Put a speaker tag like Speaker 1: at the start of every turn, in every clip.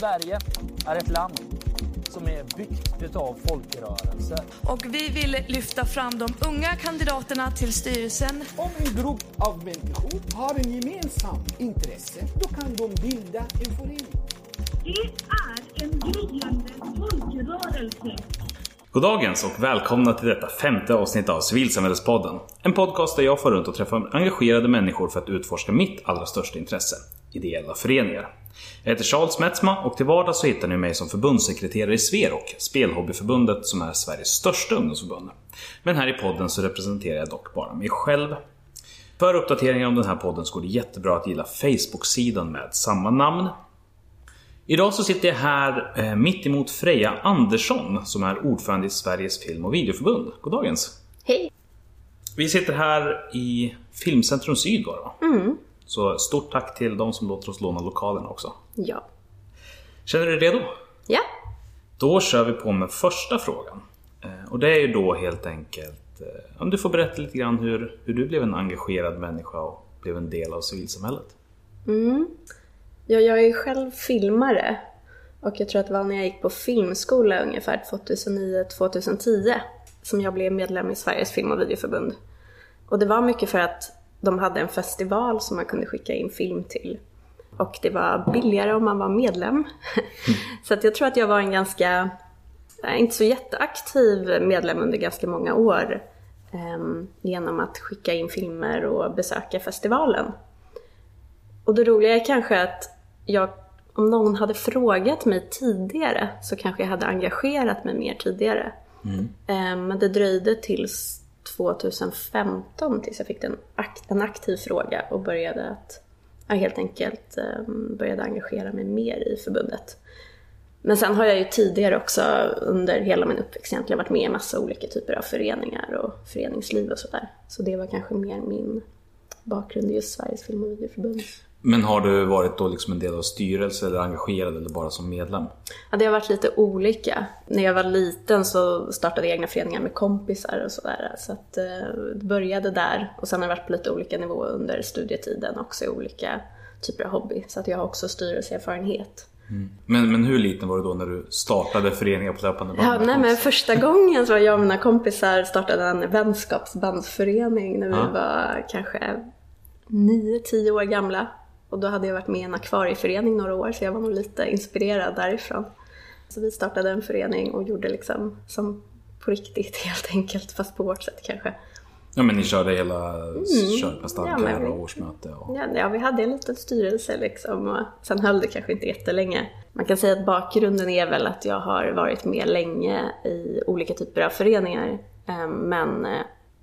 Speaker 1: Sverige är ett land som är byggt utav folkrörelser.
Speaker 2: Och vi vill lyfta fram de unga kandidaterna till styrelsen.
Speaker 3: Om en grupp av människor har en gemensam intresse, då kan de bilda en förening.
Speaker 4: Det är en gryende folkrörelse.
Speaker 5: Goddagens och välkomna till detta femte avsnitt av Civilsamhällespodden. En podcast där jag får runt och träffar engagerade människor för att utforska mitt allra största intresse, ideella föreningar. Jag heter Charles Metzma och till vardags så hittar ni mig som förbundssekreterare i Sverok, Spelhobbyförbundet som är Sveriges största ungdomsförbund. Men här i podden så representerar jag dock bara mig själv. För uppdateringar om den här podden så går det jättebra att gilla Facebook-sidan med samma namn. Idag så sitter jag här eh, mitt emot Freja Andersson som är ordförande i Sveriges Film och Videoförbund. Goddagens!
Speaker 6: Hej!
Speaker 5: Vi sitter här i Filmcentrum Syd va? Mm. Så stort tack till de som låter oss låna lokalen också.
Speaker 6: Ja.
Speaker 5: Känner du dig redo?
Speaker 6: Ja.
Speaker 5: Då kör vi på med första frågan. Eh, Och det är ju då helt enkelt eh, om du får berätta lite grann hur, hur du blev en engagerad människa och blev en del av civilsamhället.
Speaker 6: ja, jag är själv filmare. Och jag tror att det var när jag gick på filmskola ungefär 2009-2010 som jag blev medlem i Sveriges Film och Videoförbund. Och det var mycket för att de hade en festival som man kunde skicka in film till. Och det var billigare om man var medlem. så att jag tror att jag var en ganska, eh, inte så jätteaktiv medlem under ganska många år. ehm, genom att skicka in filmer och besöka festivalen. Och det roliga är kanske att jag, om någon hade frågat mig tidigare så kanske jag hade engagerat mig mer tidigare. Eh, Men det dröjde tills 2015 tills jag fick en, akt, en aktiv fråga och började att jag helt enkelt eh, började engagera mig mer i förbundet. Men sen har jag ju tidigare också under hela min uppväxt egentligen varit med i massa olika typer av föreningar och föreningsliv och sådär. Så det var kanske mer min bakgrund i just Sveriges Film och Videoförbund.
Speaker 5: Men har du varit då liksom en del av styrelse eller engagerad eller bara som medlem?
Speaker 6: Ja, det har varit lite olika. När jag var liten så startade jag egna föreningar med kompisar och sådär. Så att eh, det började där. Och sen har jag varit på lite olika nivåer under studietiden också i olika typer av hobby. Så att jag har också styrelseerfarenhet.
Speaker 5: Men, men hur liten var du då när du startade föreningar på löpande band?
Speaker 6: Ja, nej, men första gången så var jag och mina kompisar startade en vänskapsbandsförening när vi
Speaker 5: Ja.
Speaker 6: var kanske 9-10 år gamla. Och då hade jag varit med i en akvarieförening några år så jag var nog lite inspirerad därifrån. Så vi startade en förening och gjorde liksom som på riktigt helt enkelt, fast på vårt sätt kanske.
Speaker 5: Ja men ni körde hela
Speaker 6: Mm. Ja, men vi-
Speaker 5: och årsmöte och...
Speaker 6: Ja, ja, vi hade en liten styrelse liksom och sen höll det kanske inte jättelänge. Man kan säga att bakgrunden är väl att jag har varit med länge i olika typer av föreningar. Eh, Men eh,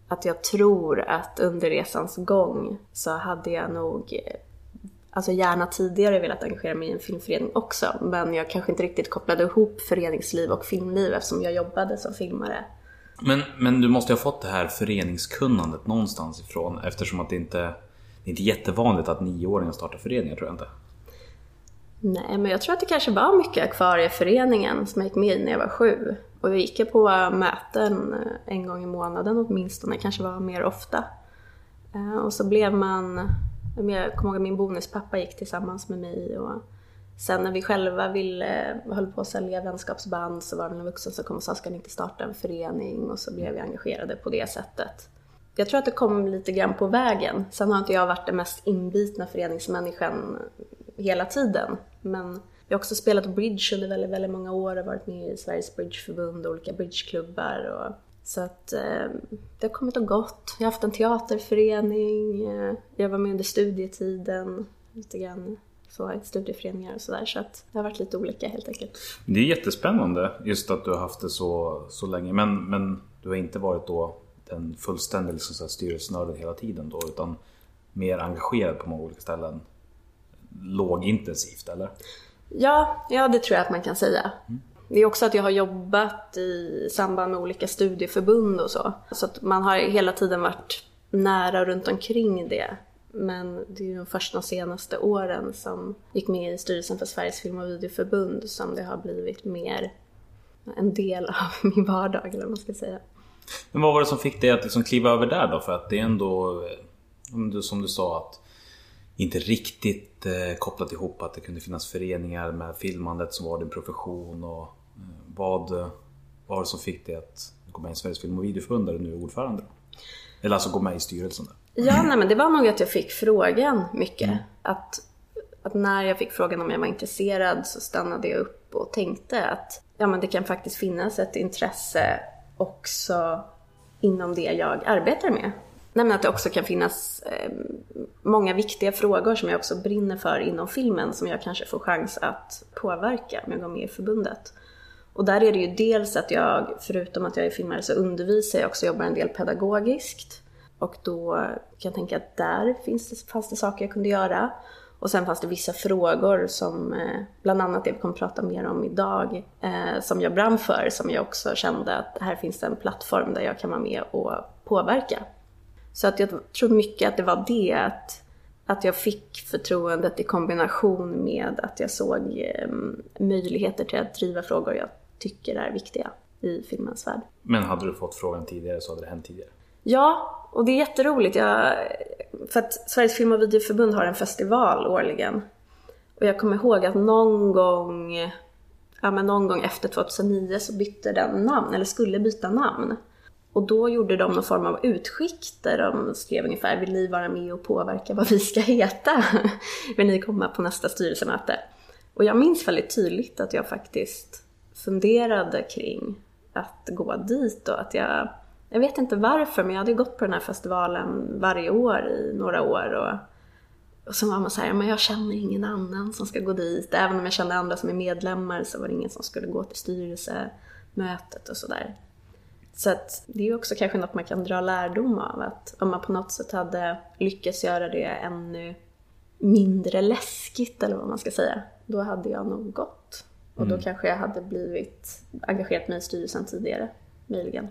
Speaker 6: att jag tror att under resans gång så hade jag nog eh, Alltså gärna tidigare velat engagera mig i en filmförening också, men jag kanske inte riktigt kopplade ihop föreningsliv och filmliv eftersom jag jobbade som filmare.
Speaker 5: Men, men du måste ju ha fått det här föreningskunnandet någonstans ifrån eftersom att det inte det är inte jättevanligt att nioåringar startar föreningar tror jag inte.
Speaker 6: Nej, men jag tror att det kanske var mycket Akvarieföreningen som jag gick med i när jag var sju. Och då gick jag på möten eh, en gång i månaden åtminstone, kanske var mer ofta. Eh, Och så blev man, jag kommer ihåg att min bonuspappa gick tillsammans med mig och sen när vi själva ville, höll på att sälja vänskapsband så var det en vuxen som kom och sa ska ni inte starta en förening och så blev vi engagerade på det sättet. Jag tror att det kom lite grann på vägen. Sen har inte jag varit den mest inbitna föreningsmänniskan hela tiden. Men jag har också spelat bridge under väldigt, väldigt många år och varit med i Sveriges bridgeförbund och olika bridgeklubbar. Och, så att eh, det har kommit och gått. Jag har haft en teaterförening, eh, jag var med under studietiden, lite grann så, studieföreningar och sådär. Så att det har varit lite olika helt enkelt.
Speaker 5: Det är jättespännande just att du har haft det så, så länge men, men du har inte varit då den fullständiga liksom, styrelsenörden hela tiden då utan mer engagerad på många olika ställen. Lågintensivt eller?
Speaker 6: Ja, ja, det tror jag att man kan säga. Det är också att jag har jobbat i samband med olika studieförbund och så. Så att man har hela tiden varit nära runt omkring det. Men det är ju först de senaste åren som gick med i styrelsen för Sveriges Film och Videoförbund som det har blivit mer en del av min vardag, eller vad man ska säga.
Speaker 5: Men vad var det som fick dig att liksom kliva över där då? För att det är ändå, som du sa, att inte riktigt eh, kopplat ihop att det kunde finnas föreningar med filmandet som var din profession och vad var det som fick dig att gå med i Sveriges Film och Videoförbund där du nu är ordförande? Eller alltså gå med i styrelsen där.
Speaker 6: Ja, nej, men det var nog att jag fick frågan mycket. Att, att när jag fick frågan om jag var intresserad så stannade jag upp och tänkte att ja, men det kan faktiskt finnas ett intresse också inom det jag arbetar med. Men att det också kan finnas eh, många viktiga frågor som jag också brinner för inom filmen som jag kanske får chans att påverka om jag går med i förbundet. Och där är det ju dels att jag, förutom att jag är filmare, så undervisar jag också, jobbar en del pedagogiskt. Och då kan jag tänka att där finns det, fanns det saker jag kunde göra. Och sen fanns det vissa frågor som, eh, bland annat det vi kommer prata mer om idag, eh, som jag brann för, som jag också kände att här finns det en plattform där jag kan vara med och påverka. Så att jag tror mycket att det var det, att, att jag fick förtroendet i kombination med att jag såg eh, möjligheter till att driva frågor jag tycker är viktiga i filmens värld.
Speaker 5: Men hade du fått frågan tidigare så hade det hänt tidigare?
Speaker 6: Ja, och det är jätteroligt. Jag, för att Sveriges Film och Videoförbund har en festival årligen. Och jag kommer ihåg att någon gång, ja men någon gång efter 2009 så bytte den namn, eller skulle byta namn. Och då gjorde de någon form av utskick där de skrev ungefär Vill ni vara med och påverka vad vi ska heta? Vill ni komma på nästa styrelsemöte? Och jag minns väldigt tydligt att jag faktiskt funderade kring att gå dit och att jag jag vet inte varför, men jag hade gått på den här festivalen varje år i några år. Och, och så var man såhär, men jag känner ingen annan som ska gå dit. Även om jag kände andra som är medlemmar så var det ingen som skulle gå till styrelsemötet och sådär. Så att det är också kanske något man kan dra lärdom av. Att om man på något sätt hade lyckats göra det ännu mindre läskigt, eller vad man ska säga, då hade jag nog gått. Och då
Speaker 5: Mm.
Speaker 6: kanske jag hade blivit engagerat mig i styrelsen tidigare, möjligen.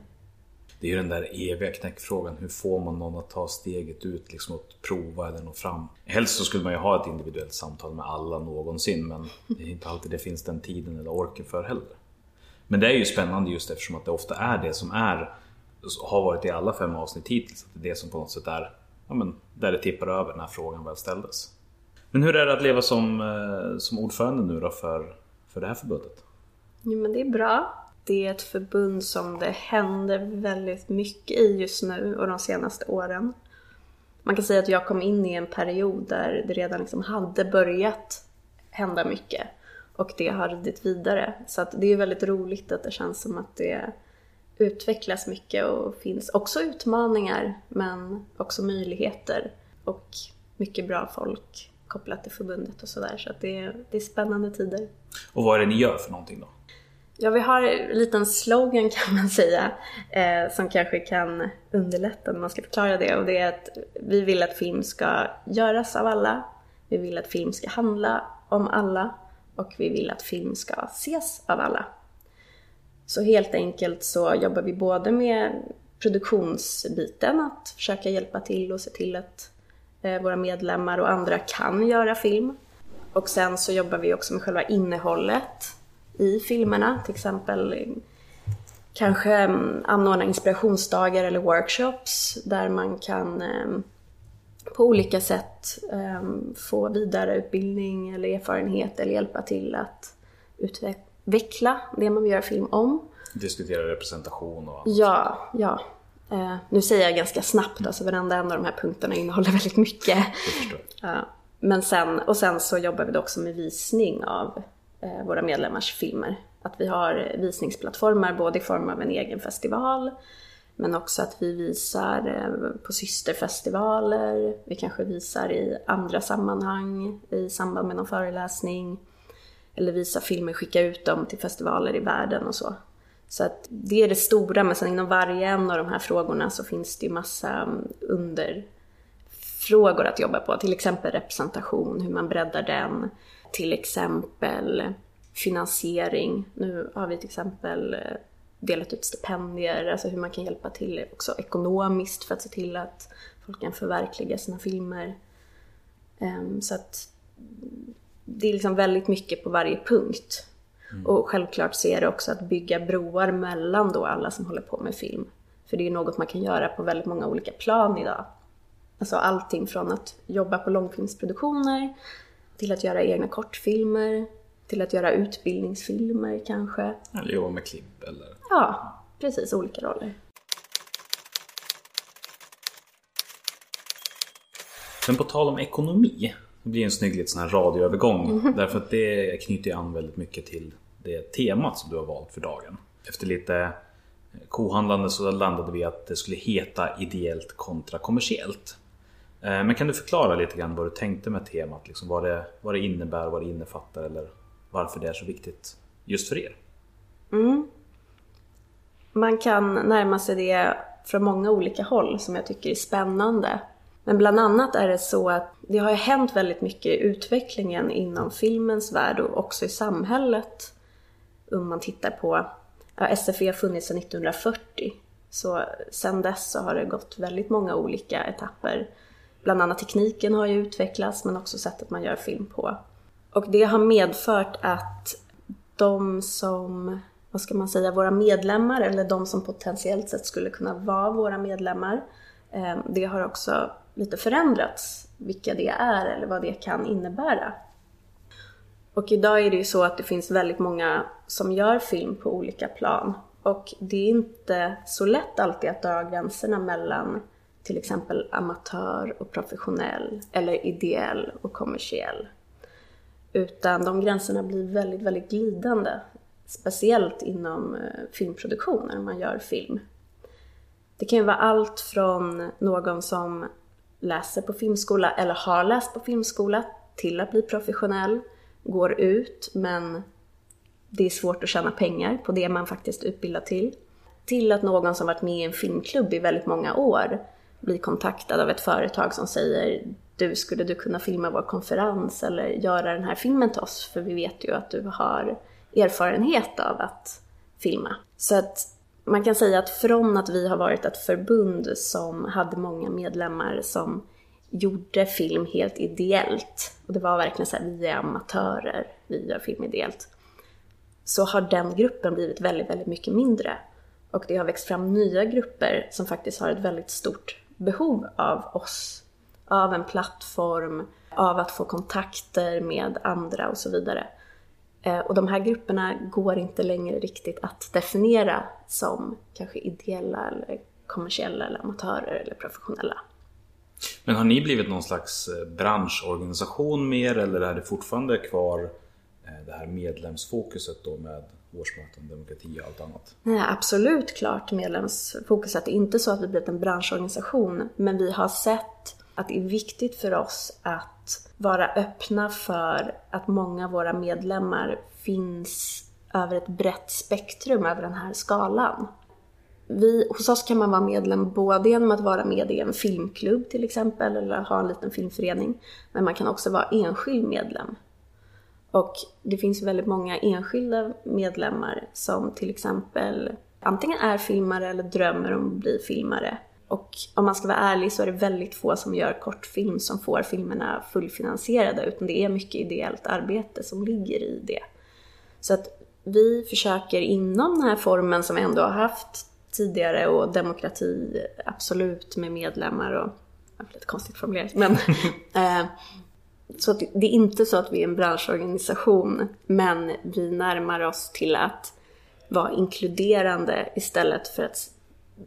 Speaker 5: Det är ju den där eviga knäckfrågan. Hur får man någon att ta steget ut liksom att prova eller nå fram? Helst så skulle man ju ha ett individuellt samtal med alla någonsin men det är inte alltid det finns den tiden eller orken för heller. Men det är ju spännande just eftersom att det ofta är det som är har varit i alla fem avsnitt hittills. Att det är det som på något sätt är ja, men, där det tippar över när frågan väl ställdes. Men hur är det att leva som, eh, som ordförande nu då för, för det här förbundet?
Speaker 6: Jo men det är bra. Det är ett förbund som det händer väldigt mycket i just nu och de senaste åren. Man kan säga att jag kom in i en period där det redan liksom hade börjat hända mycket. Och det har ridit vidare. Så att det är väldigt roligt att det känns som att det utvecklas mycket och finns också utmaningar men också möjligheter. Och mycket bra folk kopplat till förbundet och sådär. Så att det är, det är spännande tider.
Speaker 5: Och vad är det ni gör för någonting då?
Speaker 6: Ja, vi har en liten slogan kan man säga eh, som kanske kan underlätta när man ska förklara det. Och det är att vi vill att film ska göras av alla. Vi vill att film ska handla om alla. Och vi vill att film ska ses av alla. Så helt enkelt så jobbar vi både med produktionsbiten, att försöka hjälpa till och se till att våra medlemmar och andra kan göra film. Och sen så jobbar vi också med själva innehållet i filmerna, till exempel eh, kanske mm, anordna inspirationsdagar eller workshops där man kan eh, på olika sätt eh, få vidareutbildning eller erfarenhet eller hjälpa till att utveckla det man vill göra film om.
Speaker 5: Diskutera representation och
Speaker 6: Ja, ja. Eh, nu säger jag ganska snabbt, alltså varenda en av de här punkterna innehåller väldigt mycket. Ja. Men sen, och sen så jobbar vi också med visning av eh, våra medlemmars filmer. Att vi har visningsplattformar både i form av en egen festival men också att vi visar eh, på systerfestivaler, vi kanske visar i andra sammanhang i samband med någon föreläsning. Eller visar filmer, skicka ut dem till festivaler i världen och så. Så att det är det stora, men sen inom varje en av de här frågorna så finns det ju massa mm, underfrågor att jobba på. Till exempel representation, hur man breddar den. Till exempel finansiering. Nu har vi till exempel eh, delat ut stipendier, alltså hur man kan hjälpa till också ekonomiskt för att se till att folk kan förverkliga sina filmer. Ehm, så att det är liksom väldigt mycket på varje punkt. Och självklart så är det också att bygga broar mellan då alla som håller på med film. För det är något man kan göra på väldigt många olika plan idag. Alltså allting från att jobba på långfilmsproduktioner till att göra egna kortfilmer, till att göra utbildningsfilmer kanske.
Speaker 5: Eller jobba med klipp eller...
Speaker 6: Ja, precis. Olika roller.
Speaker 5: Men på tal om ekonomi. Det blir en snygg liten sån här radioövergång. Därför att det knyter an väldigt mycket till det temat som du har valt för dagen. Efter lite kohandlande så landade vi att det skulle heta ideellt kontra kommersiellt. Eh, Men kan du förklara lite grann vad du tänkte med temat? Liksom vad, det, vad det innebär, vad det innefattar eller varför det är så viktigt just för er?
Speaker 6: Man kan närma sig det från många olika håll som jag tycker är spännande. Men bland annat är det så att det har ju hänt väldigt mycket i utvecklingen inom filmens värld och också i samhället. Om man tittar på, ja, SFE har funnits sedan 1940. Så sedan dess så har det gått väldigt många olika etapper. Bland annat tekniken har ju utvecklats men också sättet man gör film på. Och det har medfört att de som, vad ska man säga, våra medlemmar eller de som potentiellt sett skulle kunna vara våra medlemmar, eh, det har också lite förändrats vilka det är eller vad det kan innebära. Och idag är det ju så att det finns väldigt många som gör film på olika plan. Och det är inte så lätt alltid att dra gränserna mellan till exempel amatör och professionell eller ideell och kommersiell. Utan de gränserna blir väldigt, väldigt glidande. Speciellt inom eh, filmproduktion när man gör film. Det kan ju vara allt från någon som läser på filmskola eller har läst på filmskola till att bli professionell, går ut men det är svårt att tjäna pengar på det man faktiskt utbildar till. Till att någon som varit med i en filmklubb i väldigt många år blir kontaktad av ett företag som säger du, skulle du kunna filma vår konferens eller göra den här filmen till oss? För vi vet ju att du har erfarenhet av att filma. Så att man kan säga att från att vi har varit ett förbund som hade många medlemmar som gjorde film helt ideellt, och det var verkligen så här, vi är amatörer, vi gör film ideellt, så har den gruppen blivit väldigt, väldigt mycket mindre. Och det har växt fram nya grupper som faktiskt har ett väldigt stort behov av oss, av en plattform, av att få kontakter med andra och så vidare. Eh, Och de här grupperna går inte längre riktigt att definiera som kanske ideella eller kommersiella eller amatörer eller professionella.
Speaker 5: Men har ni blivit någon slags eh, branschorganisation mer eller är det fortfarande kvar eh, det här medlemsfokuset då med årsmöten, demokrati och allt annat?
Speaker 6: Nej, absolut klart medlemsfokuset. Det är inte så att vi blivit en branschorganisation, men vi har sett att det är viktigt för oss att vara öppna för att många av våra medlemmar finns över ett brett spektrum över den här skalan. Vi, hos oss kan man vara medlem både genom att vara med i en filmklubb till exempel, eller ha en liten filmförening, men man kan också vara enskild medlem. Och det finns väldigt många enskilda medlemmar som till exempel antingen är filmare eller drömmer om att bli filmare. Och om man ska vara ärlig så är det väldigt få som gör kortfilm som får filmerna fullfinansierade, utan det är mycket ideellt arbete som ligger i det. Så att vi försöker inom den här formen som vi ändå har haft tidigare och demokrati absolut med medlemmar och, lite konstigt formulerat, men eh, så att det är inte så att vi är en branschorganisation, men vi närmar oss till att vara inkluderande istället för att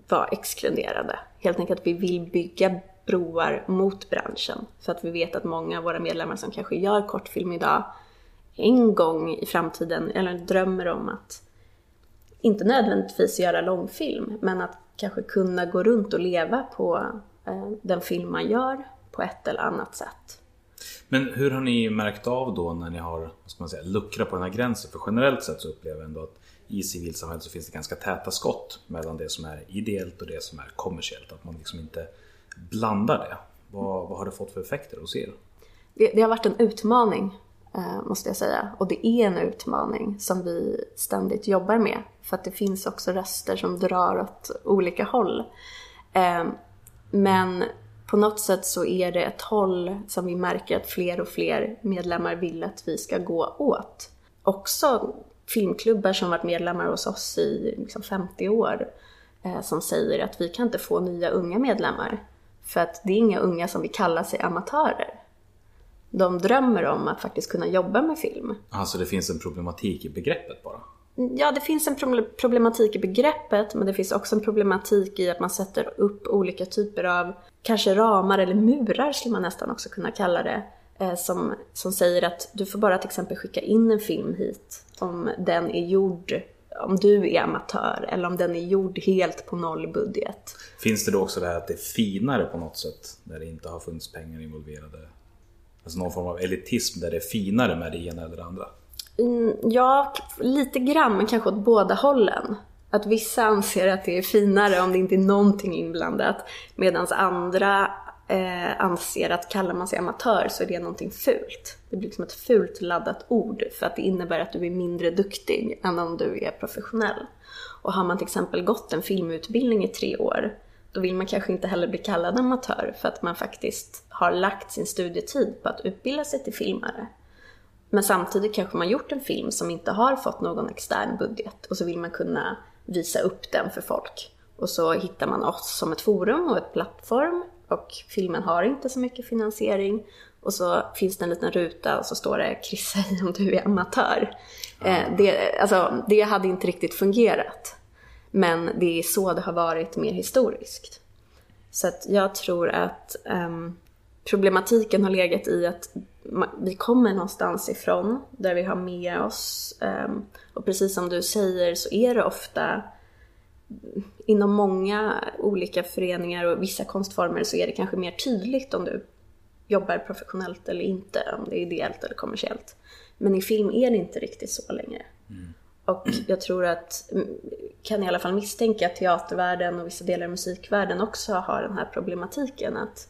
Speaker 6: vara exkluderande. Helt enkelt att vi vill bygga broar mot branschen. För att vi vet att många av våra medlemmar som kanske gör kortfilm idag en gång i framtiden, eller drömmer om att inte nödvändigtvis göra långfilm, men att kanske kunna gå runt och leva på eh, den film man gör på ett eller annat sätt.
Speaker 5: Men hur har ni märkt av då när ni har vad ska man säga, luckrat på den här gränsen? För generellt sett så upplever jag ändå att i civilsamhället så finns det ganska täta skott mellan det som är ideellt och det som är kommersiellt. Att man liksom inte blandar det. Vad, vad har det fått för effekter hos er?
Speaker 6: Det, det har varit en utmaning, eh, måste jag säga. Och det är en utmaning som vi ständigt jobbar med. För att det finns också röster som drar åt olika håll. Eh, men på något sätt så är det ett håll som vi märker att fler och fler medlemmar vill att vi ska gå åt. Också filmklubbar som varit medlemmar hos oss i liksom 50 år eh, som säger att vi kan inte få nya unga medlemmar. För att det är inga unga som vill kalla sig amatörer. De drömmer om att faktiskt kunna jobba med film.
Speaker 5: Alltså det finns en problematik i begreppet bara.
Speaker 6: Ja, det finns en proble- problematik i begreppet, men det finns också en problematik i att man sätter upp olika typer av, kanske ramar eller murar skulle man nästan också kunna kalla det, som, som säger att du får bara till exempel skicka in en film hit om den är gjord, om du är amatör, eller om den är gjord helt på noll budget.
Speaker 5: Finns det då också det här att det är finare på något sätt när det inte har funnits pengar involverade? Alltså någon form av elitism där det är finare med det ena eller det andra?
Speaker 6: Mm, ja, lite grann, men kanske åt båda hållen. Att vissa anser att det är finare om det inte är någonting inblandat, medan andra eh, anser att kallar man sig amatör så är det någonting fult. Det blir liksom ett fult laddat ord för att det innebär att du är mindre duktig än om du är professionell. Och har man till exempel gått en filmutbildning i tre år, då vill man kanske inte heller bli kallad amatör för att man faktiskt har lagt sin studietid på att utbilda sig till filmare. Men samtidigt kanske man gjort en film som inte har fått någon extern budget och så vill man kunna visa upp den för folk. Och så hittar man oss som ett forum och ett plattform och filmen har inte så mycket finansiering. Och så finns det en liten ruta och så står det “kryssa i om du är amatör”. Eh, det, alltså, det hade inte riktigt fungerat. Men det är så det har varit mer historiskt. Så att jag tror att um, problematiken har legat i att vi kommer någonstans ifrån där vi har med oss. Um, och precis som du säger så är det ofta inom många olika föreningar och vissa konstformer så är det kanske mer tydligt om du jobbar professionellt eller inte, om det är ideellt eller kommersiellt. Men i film är det inte riktigt så längre. Mm. Och jag tror att, kan i alla fall misstänka att teatervärlden och vissa delar av musikvärlden också har den här problematiken att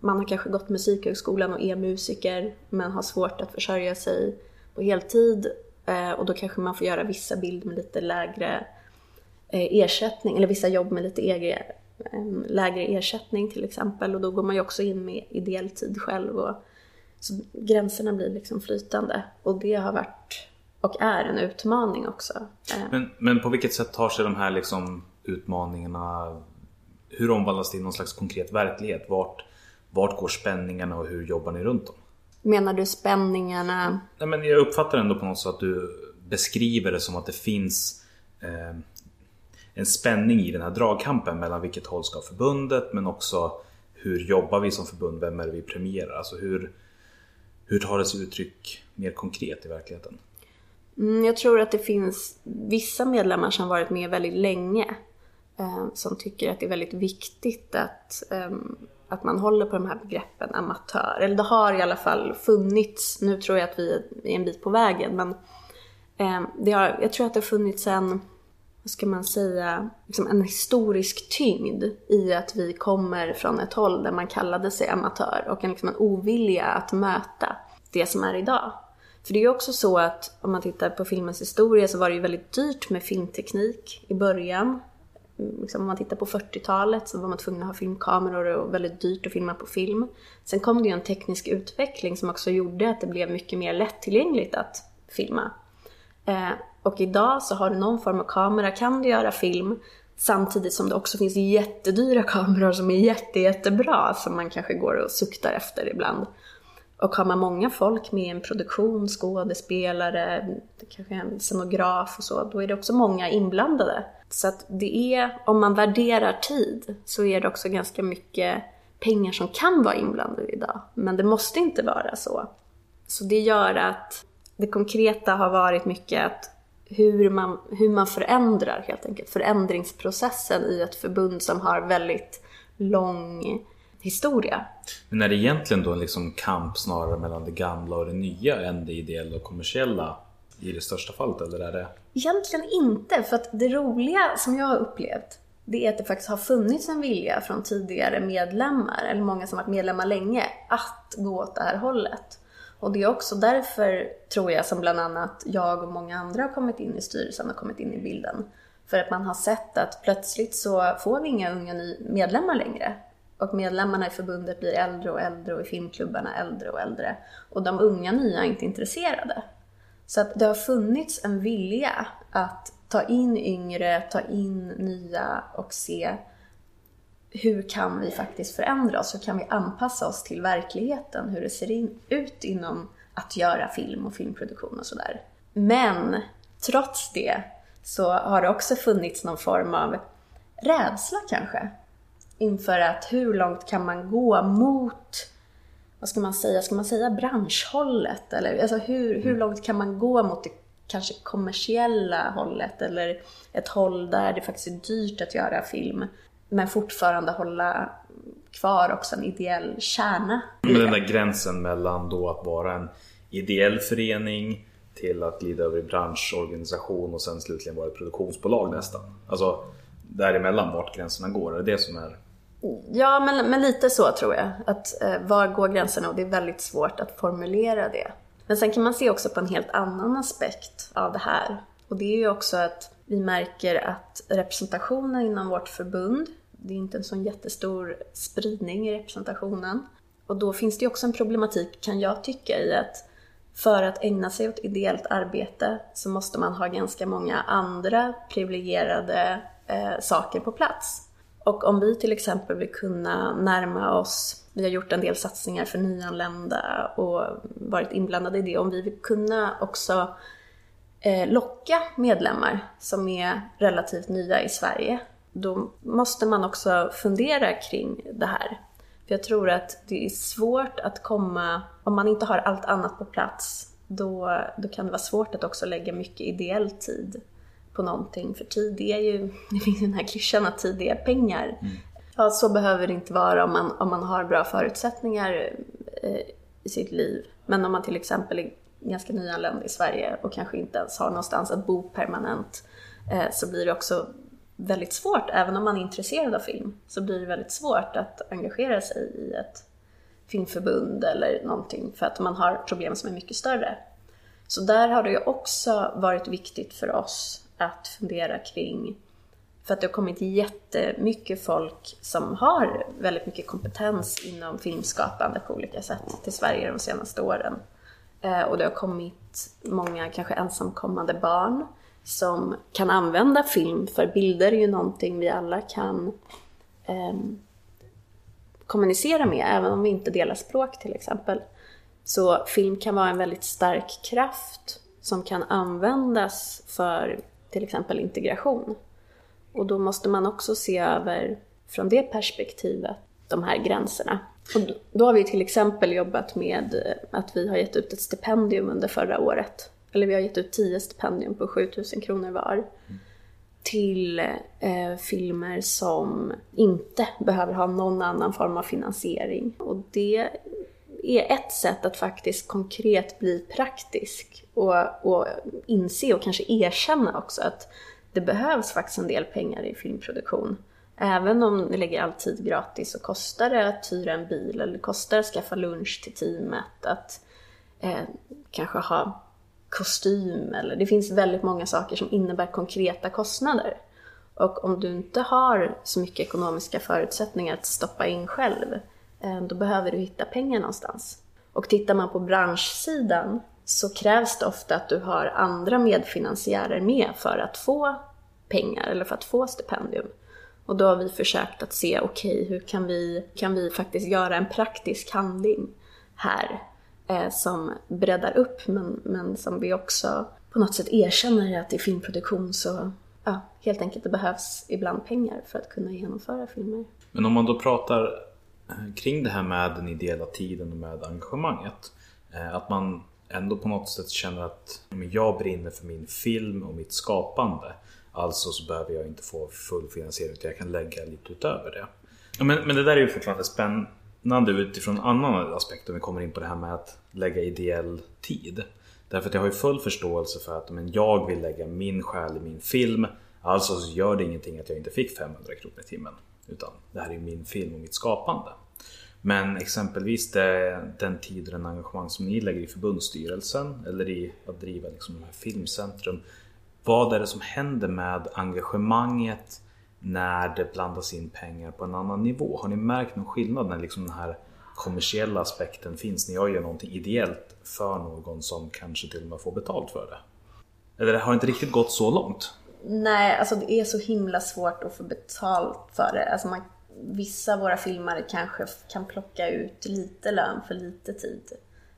Speaker 6: man har kanske gått musikhögskolan och är musiker men har svårt att försörja sig på heltid eh, och då kanske man får göra vissa bilder med lite lägre ersättning eller vissa jobb med lite egen, lägre ersättning till exempel och då går man ju också in med ideell tid själv och så gränserna blir liksom flytande och det har varit och är en utmaning också. Eh,
Speaker 5: men, men på vilket sätt tar sig de här liksom utmaningarna hur omvandlas det i någon slags konkret verklighet? Vart, vart går spänningarna och hur jobbar ni runt dem?
Speaker 6: Menar du spänningarna?
Speaker 5: Nej, men jag uppfattar ändå på något sätt att du beskriver det som att det finns eh, en spänning i den här dragkampen mellan vilket håll ska förbundet men också hur jobbar vi som förbund? Vem är det vi premierar? Alltså hur, hur tar det sig uttryck mer konkret i verkligheten?
Speaker 6: Mm, jag tror att det finns vissa medlemmar som varit med väldigt länge eh, som tycker att det är väldigt viktigt att, eh, att man håller på de här begreppen amatör. Eller det har i alla fall funnits, nu tror jag att vi är en bit på vägen, men eh, det har, jag tror att det har funnits en vad ska man säga, liksom en historisk tyngd i att vi kommer från ett håll där man kallade sig amatör och en, liksom en ovilja att möta det som är idag. För det är ju också så att om man tittar på filmens historia så var det ju väldigt dyrt med filmteknik i början. Mm, liksom om man tittar på 40-talet så var man tvungen att ha filmkameror och väldigt dyrt att filma på film. Sen kom det ju en teknisk utveckling som också gjorde att det blev mycket mer lättillgängligt att filma. Eh, och idag så har du någon form av kamera, kan du göra film samtidigt som det också finns jättedyra kameror som är jätte, jättebra som man kanske går och suktar efter ibland. Och har man många folk med i en produktion, skådespelare, kanske en scenograf och så, då är det också många inblandade. Så att det är, om man värderar tid, så är det också ganska mycket pengar som kan vara inblandade idag. Men det måste inte vara så. Så det gör att det konkreta har varit mycket att hur man, hur man förändrar helt enkelt, förändringsprocessen i ett förbund som har väldigt lång historia.
Speaker 5: Men är det egentligen då en liksom kamp snarare mellan det gamla och det nya än det ideella och kommersiella i det största fallet, eller är det?
Speaker 6: Egentligen inte, för att det roliga som jag har upplevt det är att det faktiskt har funnits en vilja från tidigare medlemmar, eller många som varit medlemmar länge, att gå åt det här hållet. Och det är också därför, tror jag, som bland annat jag och många andra har kommit in i styrelsen och kommit in i bilden. För att man har sett att plötsligt så får vi inga unga medlemmar längre. Och medlemmarna i förbundet blir äldre och äldre och i filmklubbarna äldre och äldre. Och de unga nya är inte intresserade. Så att det har funnits en vilja att ta in yngre, ta in nya och se hur kan vi faktiskt förändra oss? Hur kan vi anpassa oss till verkligheten? Hur det ser in, ut inom att göra film och filmproduktion och sådär. Men trots det så har det också funnits någon form av rädsla kanske. Inför att hur långt kan man gå mot, vad ska man säga, ska man säga branschhållet? Eller alltså hur, hur långt kan man gå mot det kanske kommersiella hållet? Eller ett håll där det faktiskt är dyrt att göra film men fortfarande hålla kvar också en ideell kärna.
Speaker 5: Men den där gränsen mellan då att vara en ideell förening till att glida över i branschorganisation och sen slutligen vara ett produktionsbolag nästan. Alltså däremellan vart gränserna går, är det det som är
Speaker 6: Ja, men, men lite så tror jag. Att eh, var går gränserna? Och det är väldigt svårt att formulera det. Men sen kan man se också på en helt annan aspekt av det här. Och det är ju också att vi märker att representationen inom vårt förbund, det är inte en sån jättestor spridning i representationen. Och då finns det ju också en problematik, kan jag tycka, i att för att ägna sig åt ideellt arbete så måste man ha ganska många andra privilegierade eh, saker på plats. Och om vi till exempel vill kunna närma oss, vi har gjort en del satsningar för nyanlända och varit inblandade i det, om vi vill kunna också eh, locka medlemmar som är relativt nya i Sverige, då måste man också fundera kring det här. För jag tror att det är svårt att komma, om man inte har allt annat på plats, då, då kan det vara svårt att också lägga mycket ideell tid på någonting. För tid är ju, det finns ju den här klyschan att tid är pengar. Mm. Ja, så behöver det inte vara om man, om man har bra förutsättningar eh, i sitt liv. Men om man till exempel är ganska nyanländ i Sverige och kanske inte ens har någonstans att bo permanent eh, så blir det också väldigt svårt, även om man är intresserad av film, så blir det väldigt svårt att engagera sig i ett filmförbund eller någonting för att man har problem som är mycket större. Så där har det ju också varit viktigt för oss att fundera kring för att det har kommit jättemycket folk som har väldigt mycket kompetens inom filmskapande på olika sätt till Sverige de senaste åren. Eh, och det har kommit många kanske ensamkommande barn som kan använda film, för bilder är ju någonting vi alla kan eh, kommunicera med, även om vi inte delar språk till exempel. Så film kan vara en väldigt stark kraft som kan användas för till exempel integration. Och då måste man också se över, från det perspektivet, de här gränserna. Och då har vi till exempel jobbat med att vi har gett ut ett stipendium under förra året eller vi har gett ut 10 stipendium på 7000 kronor var. Till eh, filmer som inte behöver ha någon annan form av finansiering. Och det är ett sätt att faktiskt konkret bli praktisk och, och inse och kanske erkänna också att det behövs faktiskt en del pengar i filmproduktion. Även om ni lägger all tid gratis så kostar det att hyra en bil eller kostar att skaffa lunch till teamet, att eh, kanske ha kostym eller det finns väldigt många saker som innebär konkreta kostnader. Och om du inte har så mycket ekonomiska förutsättningar att stoppa in själv, eh, då behöver du hitta pengar någonstans. Och tittar man på branschsidan så krävs det ofta att du har andra medfinansiärer med för att få pengar eller för att få stipendium. Och då har vi försökt att se, okej, okay, hur kan vi, kan vi faktiskt göra en praktisk handling här? Eh, som breddar upp men, men som vi också på något sätt erkänner att i filmproduktion så ja, helt enkelt det behövs ibland pengar för att kunna genomföra filmer.
Speaker 5: Men om man då pratar eh, kring det här med den ideella tiden och med engagemanget. Eh, att man ändå på något sätt känner att jag brinner för min film och mitt skapande. Alltså så behöver jag inte få full finansiering utan jag kan lägga lite utöver det. Men, men det där är ju fortfarande spännande liknande utifrån en annan aspekt om vi kommer in på det här med att lägga ideell tid. Därför att jag har ju full förståelse för att men jag vill lägga min själ i min film. Alltså så gör det ingenting att jag inte fick 500 kronor i timmen. Utan det här är min film och mitt skapande. Men exempelvis det, den tid och den engagemang som ni lägger i förbundsstyrelsen eller i att driva liksom filmcentrum. Vad är det som händer med engagemanget när det blandas in pengar på en annan nivå? Har ni märkt någon skillnad när liksom den här kommersiella aspekten finns när jag gör någonting ideellt för någon som kanske till och med får betalt för det? Eller har det inte riktigt gått så långt?
Speaker 6: Nej, alltså det är så himla svårt att få betalt för det. Alltså man, vissa av våra filmare kanske kan plocka ut lite lön för lite tid.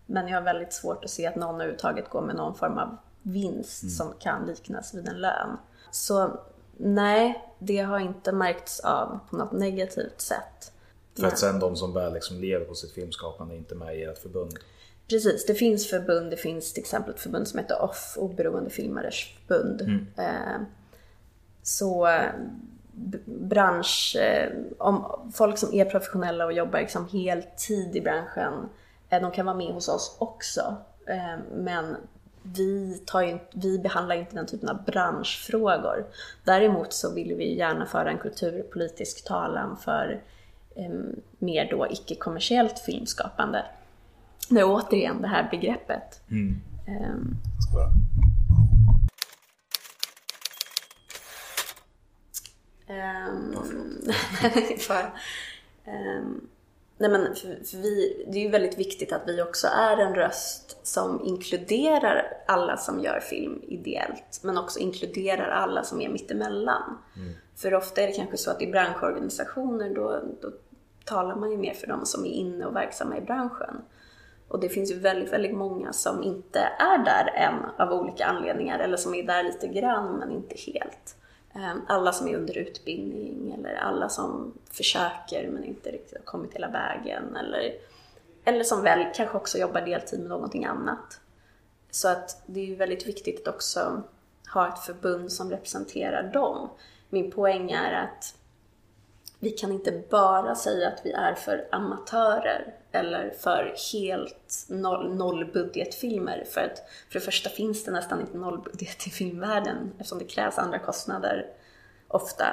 Speaker 6: Men jag har väldigt svårt att se att någon överhuvudtaget går med någon form av vinst som kan liknas vid en lön. Så nej, det har inte märkts av på något negativt sätt.
Speaker 5: För att sen de som väl liksom lever på sitt filmskapande är inte med i ert förbund.
Speaker 6: Precis, det finns förbund. Det finns till exempel ett förbund som heter OFF, Oberoende Filmares Förbund. Eh, så eh, bransch, eh, om folk som är professionella och jobbar liksom heltid i branschen, eh, de kan vara med hos oss också. Men vi, tar ju, vi behandlar inte den typen av branschfrågor. Däremot så vill vi gärna föra en kulturpolitisk talan för eh, mer då icke-kommersiellt filmskapande. Det är återigen det här begreppet. Ehm, för, ehm, nej men för, för vi, det är ju väldigt viktigt att vi också är en röst som inkluderar alla som gör film ideellt, men också inkluderar alla som är mittemellan. För ofta är det kanske så att i branschorganisationer då, då talar man ju mer för de som är inne och verksamma i branschen. Och det finns ju väldigt, väldigt många som inte är där än av olika anledningar eller som är där lite grann men inte helt. Ehm, alla som är under utbildning eller alla som försöker men inte riktigt har kommit hela vägen eller, eller som väl kanske också jobbar deltid med någonting annat. Så att det är ju väldigt viktigt att också ha ett förbund som representerar dem. Min poäng är att vi kan inte bara säga att vi är för amatörer eller för helt noll, nollbudgetfilmer. För att för det första finns det nästan inte nollbudget i filmvärlden eftersom det krävs andra kostnader ofta.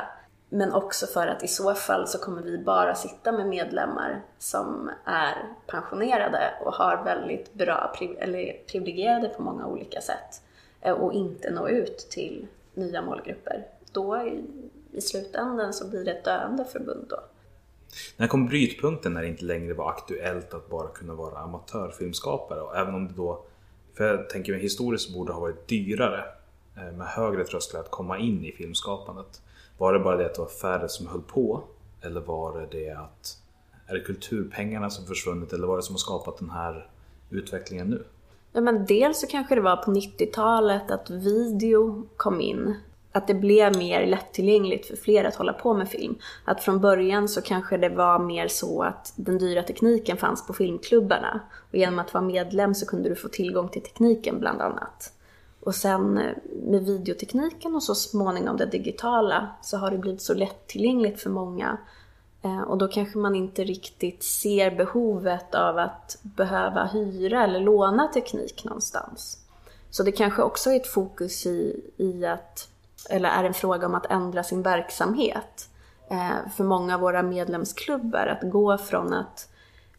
Speaker 6: Men också för att i så fall så kommer vi bara sitta med medlemmar som är pensionerade och har väldigt bra, eller privilegierade på många olika sätt eh, och inte nå ut till nya målgrupper. Då i, i slutändan så blir det ett döende förbund då.
Speaker 5: När kom brytpunkten när det inte längre var aktuellt att bara kunna vara amatörfilmskapare? Och även om det då, för jag tänker mig historiskt borde ha varit dyrare eh, med högre trösklar att komma in i filmskapandet. Var det bara det att det var färre som höll på? Eller var det det att, är det kulturpengarna som försvunnit eller var det som har skapat den här utvecklingen nu?
Speaker 6: Ja, men dels så kanske det var på 90-talet att video kom in. Att det blev mer lättillgängligt för fler att hålla på med film. Att från början så kanske det var mer så att den dyra tekniken fanns på filmklubbarna. Och genom att vara medlem så kunde du få tillgång till tekniken bland annat. Och sen eh, med videotekniken och så småningom det digitala så har det blivit så lättillgängligt för många. Eh, och då kanske man inte riktigt ser behovet av att behöva hyra eller låna teknik någonstans. Så det kanske också är ett fokus i, i att, eller är en fråga om att ändra sin verksamhet. Eh, för många av våra medlemsklubbar, att gå från att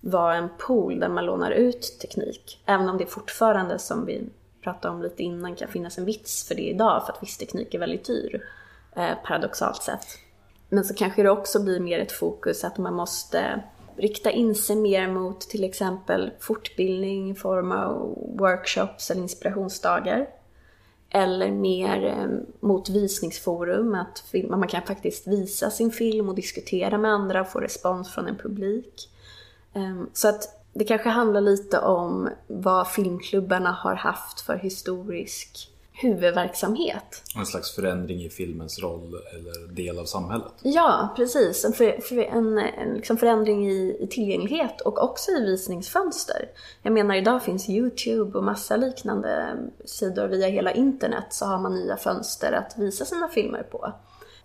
Speaker 6: vara en pool där man lånar ut teknik, även om det fortfarande, som vi pratade om lite innan, kan finnas en vits för det idag, för att viss teknik är väldigt dyr, eh, paradoxalt sett. Men så kanske det också blir mer ett fokus att man måste rikta in sig mer mot till exempel fortbildning i form av workshops eller inspirationsdagar. Eller mer eh, mot visningsforum, att film, man kan faktiskt visa sin film och diskutera med andra och få respons från en publik. Ehm, så att det kanske handlar lite om vad filmklubbarna har haft för historisk huvudverksamhet.
Speaker 5: En slags förändring i filmens roll eller del av samhället.
Speaker 6: Ja, precis. En, för, för, en, en liksom förändring i, i tillgänglighet och också i visningsfönster. Jag menar, idag finns YouTube och massa liknande sidor via hela internet så har man nya fönster att visa sina filmer på.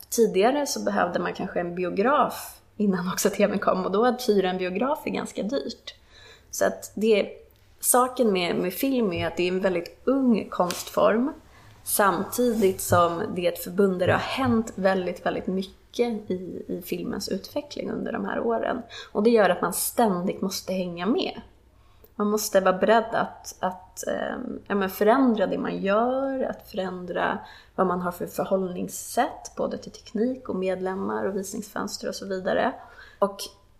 Speaker 6: Tidigare så behövde man kanske en biograf innan också TVn kom och då att hyra en biograf är ganska dyrt. Så att det, saken med, med film är att det är en väldigt ung konstform samtidigt som det är ett förbund där det har hänt väldigt, väldigt mycket i, i filmens utveckling under de här åren. Och det gör att man ständigt måste hänga med. Man måste vara beredd att, att eh, ja, men förändra det man gör, att förändra vad man har för förhållningssätt, både till teknik och medlemmar och visningsfönster och så vidare. Och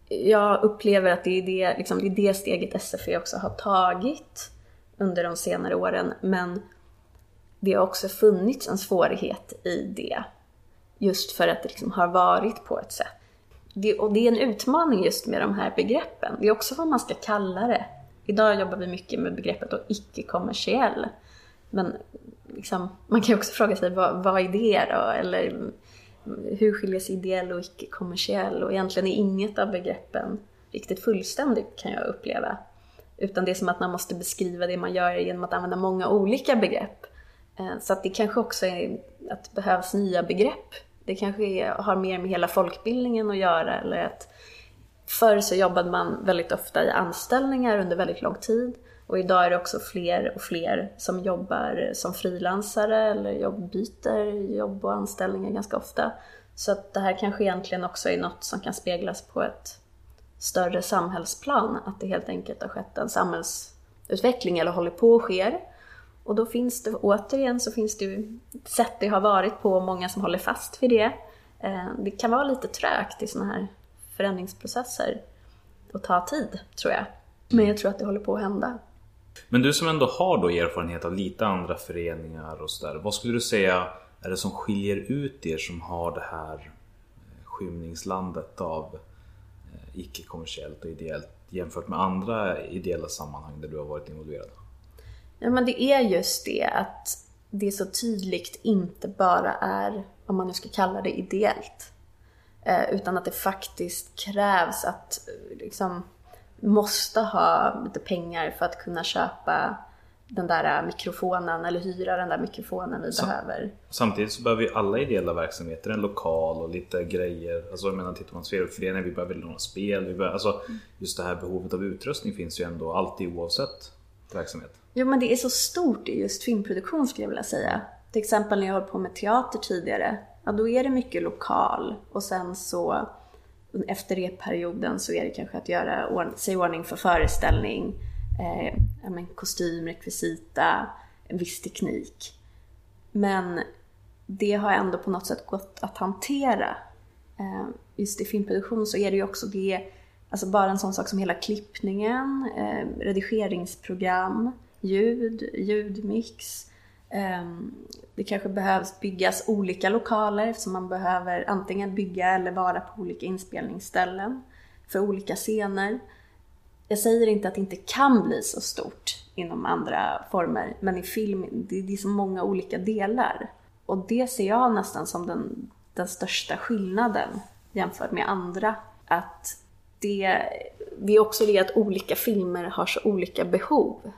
Speaker 6: jag upplever att det är det, liksom, det, är det steget SFE också har tagit under de senare åren, men det har också funnits en svårighet i det. Just för att det liksom har varit på ett sätt. det, och det är en utmaning just med de här begreppen. Det är också vad man ska kalla det. Idag jobbar vi mycket med begreppet icke-kommersiell. Men liksom, man kan ju också fråga sig, vad, vad är det då? Eller hur skiljer sig ideell och icke-kommersiell? Och egentligen är inget av begreppen riktigt fullständigt kan jag uppleva. Utan det är som att man måste beskriva det man gör genom att använda många olika begrepp. Eh, så att det kanske också är att det behövs nya begrepp. Det kanske är, har mer med hela folkbildningen att göra eller att Förr så jobbade man väldigt ofta i anställningar under väldigt lång tid. Och idag är det också fler och fler som jobbar som frilansare eller jobb, byter jobb och anställningar ganska ofta. Så att det här kanske egentligen också är något som kan speglas på ett större samhällsplan. Att det helt enkelt har skett en samhällsutveckling eller håller på att ske. Och då finns det, återigen så finns det ju sätt det har varit på och många som håller fast vid det. Eh, det kan vara lite trögt i sådana här förändringsprocesser och ta tid, tror jag. Men jag tror att det håller på att hända.
Speaker 5: Men du som ändå har då erfarenhet av lite andra föreningar och sådär. Vad skulle du säga är det som skiljer ut er som har det här eh, skymningslandet av eh, icke-kommersiellt och ideellt jämfört med andra ideella sammanhang där du har varit involverad?
Speaker 6: Ja, men det är just det att det så tydligt inte bara är, om man nu ska kalla det ideellt, eh, utan att det faktiskt krävs att liksom måste ha lite pengar för att kunna köpa den där mikrofonen eller hyra den där mikrofonen vi
Speaker 5: Så-
Speaker 6: behöver.
Speaker 5: Samtidigt så behöver ju alla ideella verksamheter en lokal och lite grejer. Alltså jag menar tittar man på Sverigeföreningen, vi behöver låna spel. Vi behöver, alltså just det här behovet av utrustning finns ju ändå alltid oavsett verksamhet.
Speaker 6: Jo men det är så stort i just filmproduktion skulle jag vilja säga. Till exempel när jag höll på med teater tidigare. Ja då är det mycket lokal och sen så efter repperioden så är det kanske att göra sig i ordning för föreställning. Eh, men kostym, rekvisita, en viss teknik. Men det har ändå på något sätt gått att hantera. Eh, just i filmproduktion så är det ju också det, alltså bara en sån sak som hela klippningen, eh, redigeringsprogram, ljud, ljudmix. Ehm, det kanske behövs byggas olika lokaler eftersom man behöver antingen bygga eller vara på olika inspelningsställen för olika scener. Jag säger inte att det inte kan bli så stort inom andra former, men i film det det är så många olika delar. Och det ser jag nästan som den, den största skillnaden jämfört med andra. Att det, det är också det att olika filmer har så olika behov.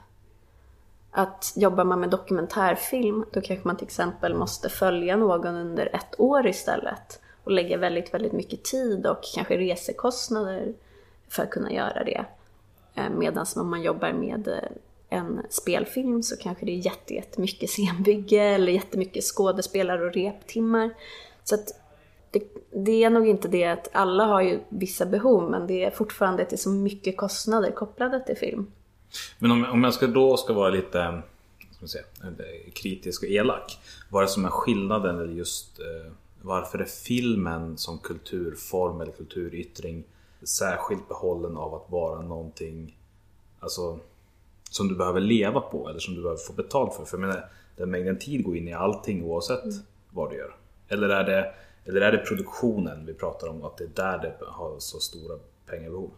Speaker 6: Att jobbar man med dokumentärfilm, då kanske man till exempel måste följa någon under ett år istället och lägga väldigt, väldigt mycket tid och kanske resekostnader för att kunna göra det. Eh, Medan om man jobbar med eh, en spelfilm så kanske det är jätte- jättemycket scenbygge eller jättemycket skådespelare och reptimmar. Så att det, det är nog inte det att alla har ju vissa behov men det är fortfarande att det är så mycket kostnader kopplade till film.
Speaker 5: Men om, om jag ska då ska vara lite ska säga, eh, kritisk och elak. Vad är det som är skillnaden eller just eh, varför är filmen som kulturform eller kulturyttring särskilt behållen av att vara någonting alltså, som du behöver leva på eller som du behöver få betalt för? För jag menar, den mängden tid går in i allting oavsett vad du gör. Eller är, det, eller är det produktionen vi pratar om att det är där det har så stora pengabehov?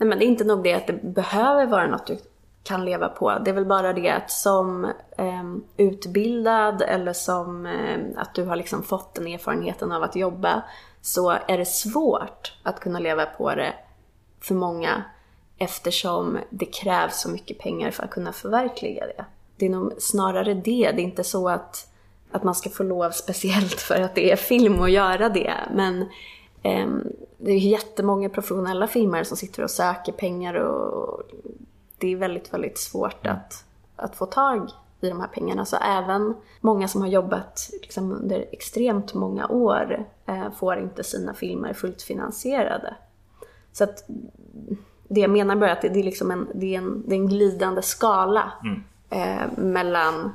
Speaker 6: Nej men det är inte nog det att det behöver vara något du kan leva på. Det är väl bara det att som eh, utbildad eller som eh, att du har liksom fått den erfarenheten av att jobba så är det svårt att kunna leva på det för många eftersom det krävs så mycket pengar för att kunna förverkliga det. Det är nog snarare det, det är inte så att, att man ska få lov speciellt för att det är film att göra det. Men det är jättemånga professionella filmare som sitter och söker pengar och det är väldigt, väldigt svårt att, att få tag i de här pengarna. Så även många som har jobbat liksom under extremt många år eh, får inte sina filmer fullt finansierade. Så att det jag menar bara att det, är, liksom en, det är, en, det är en glidande skala eh, mellan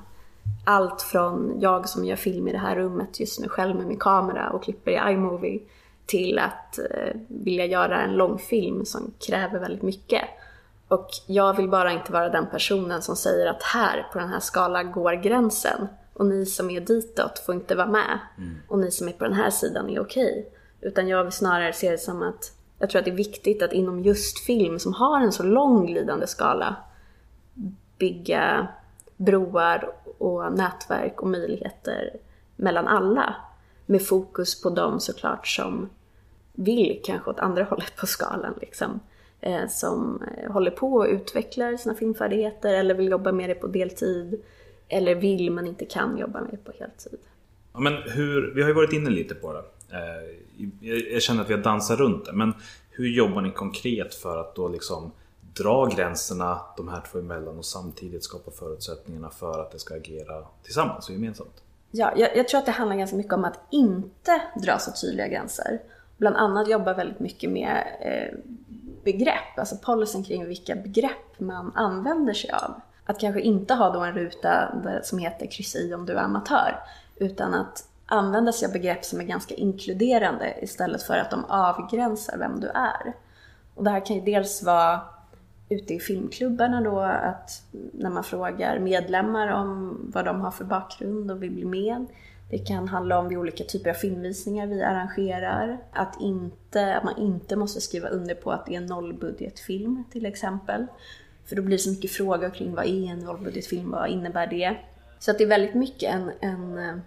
Speaker 6: allt från jag som gör film i det här rummet just nu själv med min kamera och klipper i iMovie till att eh, vilja göra en långfilm som kräver väldigt mycket. Och jag vill bara inte vara den personen som säger att här på den här skalan går gränsen och ni som är ditåt får inte vara med och ni som är på den här sidan är okej. Utan jag vill snarare se det som att jag tror att det är viktigt att inom just film som har en så lång glidande skala bygga broar och nätverk och möjligheter mellan alla. Med fokus på dem såklart som vill kanske åt andra hållet på skalan liksom. Eh, som eh, håller på och utvecklar sina filmfärdigheter eller vill jobba med det på deltid. Eller vill men inte kan jobba med det på heltid.
Speaker 5: Ja, men hur, vi har ju varit inne lite på det. Eh, jag- jag känner att vi har dansat runt det. Men hur jobbar ni konkret för att då liksom dra gränserna de här två emellan och samtidigt skapa förutsättningarna för att det ska agera tillsammans och gemensamt?
Speaker 6: Ja, jag, jag tror att det handlar ganska mycket om att inte dra så tydliga gränser. Bland annat jobba väldigt mycket med eh, begrepp, alltså policyn kring vilka begrepp man använder sig av. Att kanske inte ha då en ruta som heter kryss i om du är amatör, utan att använda sig av begrepp som är ganska inkluderande istället för att de avgränsar vem du är. Och det här kan ju dels vara ute i filmklubbarna då, att när man frågar medlemmar om vad de har för bakgrund och vill bli med. Det kan handla om vid olika typer av filmvisningar vi arrangerar. Att, inte, att man inte måste skriva under på att det är en nollbudgetfilm till exempel. För då blir det så mycket frågor kring vad är en nollbudgetfilm, vad innebär det? Så att det är väldigt mycket en, en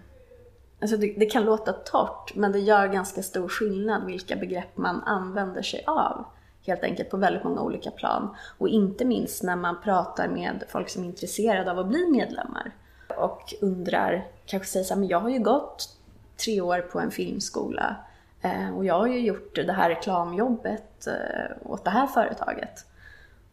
Speaker 6: Alltså det, det kan låta torrt, men det gör ganska stor skillnad vilka begrepp man använder sig av. Helt enkelt på väldigt många olika plan. Och inte minst när man pratar med folk som är intresserade av att bli medlemmar. Och undrar, kanske säger så här, men jag har ju gått tre år på en filmskola. Eh, och jag har ju gjort det här reklamjobbet eh, åt det här företaget.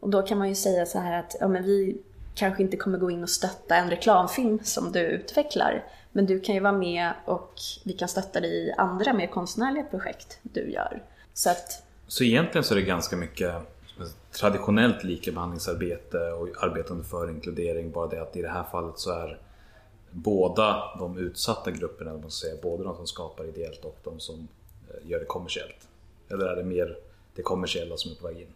Speaker 6: Och då kan man ju säga så här att ja, men vi kanske inte kommer gå in och stötta en reklamfilm som du utvecklar. Men du kan ju vara med och vi kan stötta dig i andra mer konstnärliga projekt du gör. Så att,
Speaker 5: så egentligen så är det ganska mycket traditionellt likabehandlingsarbete och arbetande för inkludering. Bara det att i det här fallet så är båda de utsatta grupperna, man ska säga, både de som skapar ideellt och de som eh, gör det kommersiellt. Eller är det mer det kommersiella som är på väg in?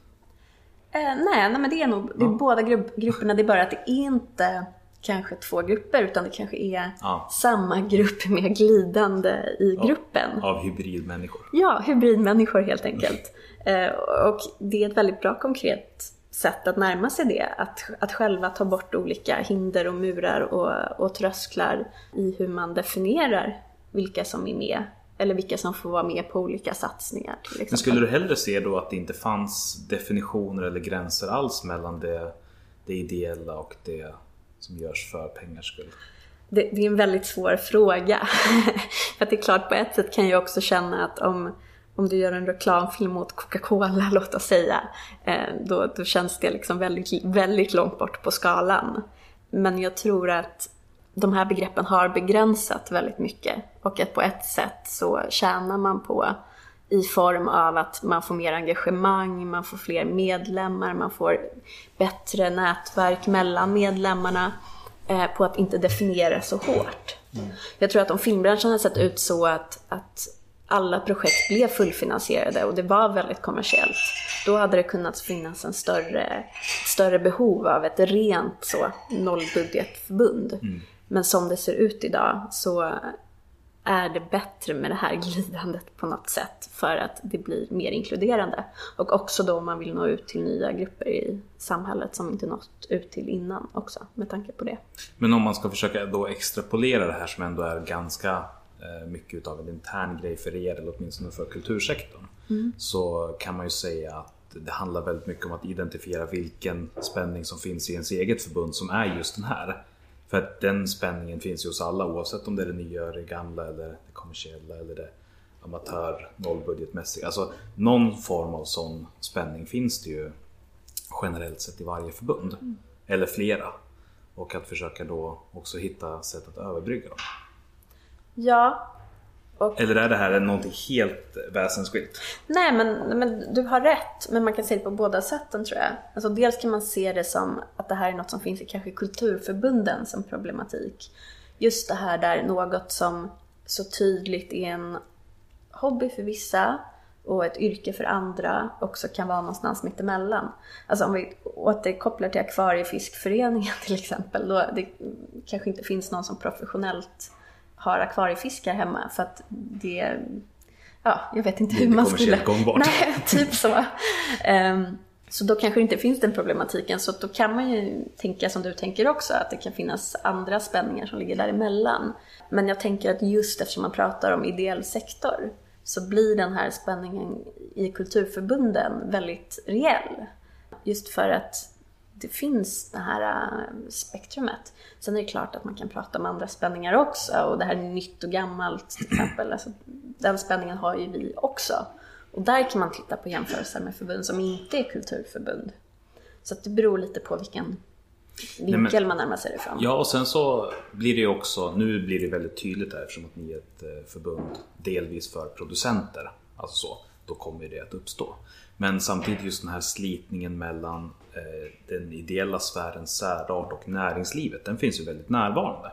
Speaker 6: eh, nej, nej, men det är nog det är båda grupp, grupperna. Det är bara att det inte kanske två grupper utan det kanske är
Speaker 5: Ja.
Speaker 6: samma grupp med glidande i gruppen.
Speaker 5: Av hybridmänniskor.
Speaker 6: Ja, hybridmänniskor helt enkelt. Eh, och det är ett väldigt bra konkret sätt att närma sig det. Att, att själva ta bort olika hinder och murar och, och trösklar i hur man definierar vilka som är med. Eller vilka som får vara med på olika satsningar.
Speaker 5: Men skulle du hellre se då att det inte fanns definitioner eller gränser alls mellan det, det ideella och det som görs för pengars skull?
Speaker 6: Det, det är en väldigt svår fråga. för att det är klart, på ett sätt kan jag också känna att om, om du gör en reklamfilm mot Coca-Cola, låt oss säga, eh, då, då känns det liksom väldigt, väldigt långt bort på skalan. Men jag tror att de här begreppen har begränsat väldigt mycket och att på ett sätt så tjänar man på i form av att man får mer engagemang, man får fler medlemmar, man får bättre nätverk mellan medlemmarna eh, på att inte definiera så hårt. Jag tror att om filmbranschen hade sett ut så att, att alla projekt blev fullfinansierade och det var väldigt kommersiellt, då hade det kunnat finnas en större, större behov av ett rent så nollbudgetförbund. Men som det ser ut idag så är det bättre med det här glidandet på något sätt för att det blir mer inkluderande. Och också då om man vill nå ut till nya grupper i samhället som inte nått ut till innan också med tanke på det.
Speaker 5: Men om man ska försöka då extrapolera det här som ändå är ganska eh, mycket utav en intern grej för er eller åtminstone för kultursektorn. Så kan man ju säga att det handlar väldigt mycket om att identifiera vilken spänning som finns i ens eget förbund som är just den här. För att den spänningen finns ju hos alla oavsett om det är det nya, det gamla eller det kommersiella eller det amatör, nollbudgetmässiga. Alltså någon form av sån spänning finns det ju generellt sett i varje förbund. Eller flera. Och att försöka då också hitta sätt att överbrygga dem.
Speaker 6: Ja,
Speaker 5: Eller är det här någonting helt väsensskilt?
Speaker 6: Nej, men, men du har rätt. Men man kan se det på båda sätten tror jag. Alltså, dels kan man se det som att det här är något som finns i kanske kulturförbunden som problematik. Just det här där något som så tydligt är en hobby för vissa och ett yrke för andra också kan vara någonstans mittemellan. Alltså om vi återkopplar till Akvariefiskföreningen till exempel, då det kanske inte finns någon som professionellt har akvariefiskar hemma för att det ja, jag vet inte
Speaker 5: Det är
Speaker 6: hur
Speaker 5: inte
Speaker 6: man skulle...
Speaker 5: kommersiellt gångbart.
Speaker 6: Nej, typ så. Ehm, så då kanske det inte finns den problematiken. Så då kan man ju tänka som du tänker också, att det kan finnas andra spänningar som ligger däremellan. Men jag tänker att just eftersom man pratar om ideell sektor så blir den här spänningen i kulturförbunden väldigt reell. Just för att det finns det här äh, spektrumet. Sen är det klart att man kan prata om andra spänningar också och det här är nytt och gammalt till exempel. Alltså, den spänningen har ju vi också. Och där kan man titta på jämförelser med förbund som inte är kulturförbund. Så det beror lite på vilken vinkel
Speaker 5: men-
Speaker 6: man närmar sig det från.
Speaker 5: Ja, och sen så blir det ju också, nu blir det väldigt tydligt här eftersom att ni är ett eh, förbund delvis för producenter, alltså så, då kommer det att uppstå. Men samtidigt just den här slitningen mellan den ideella sfärens särart och näringslivet, den finns ju väldigt närvarande.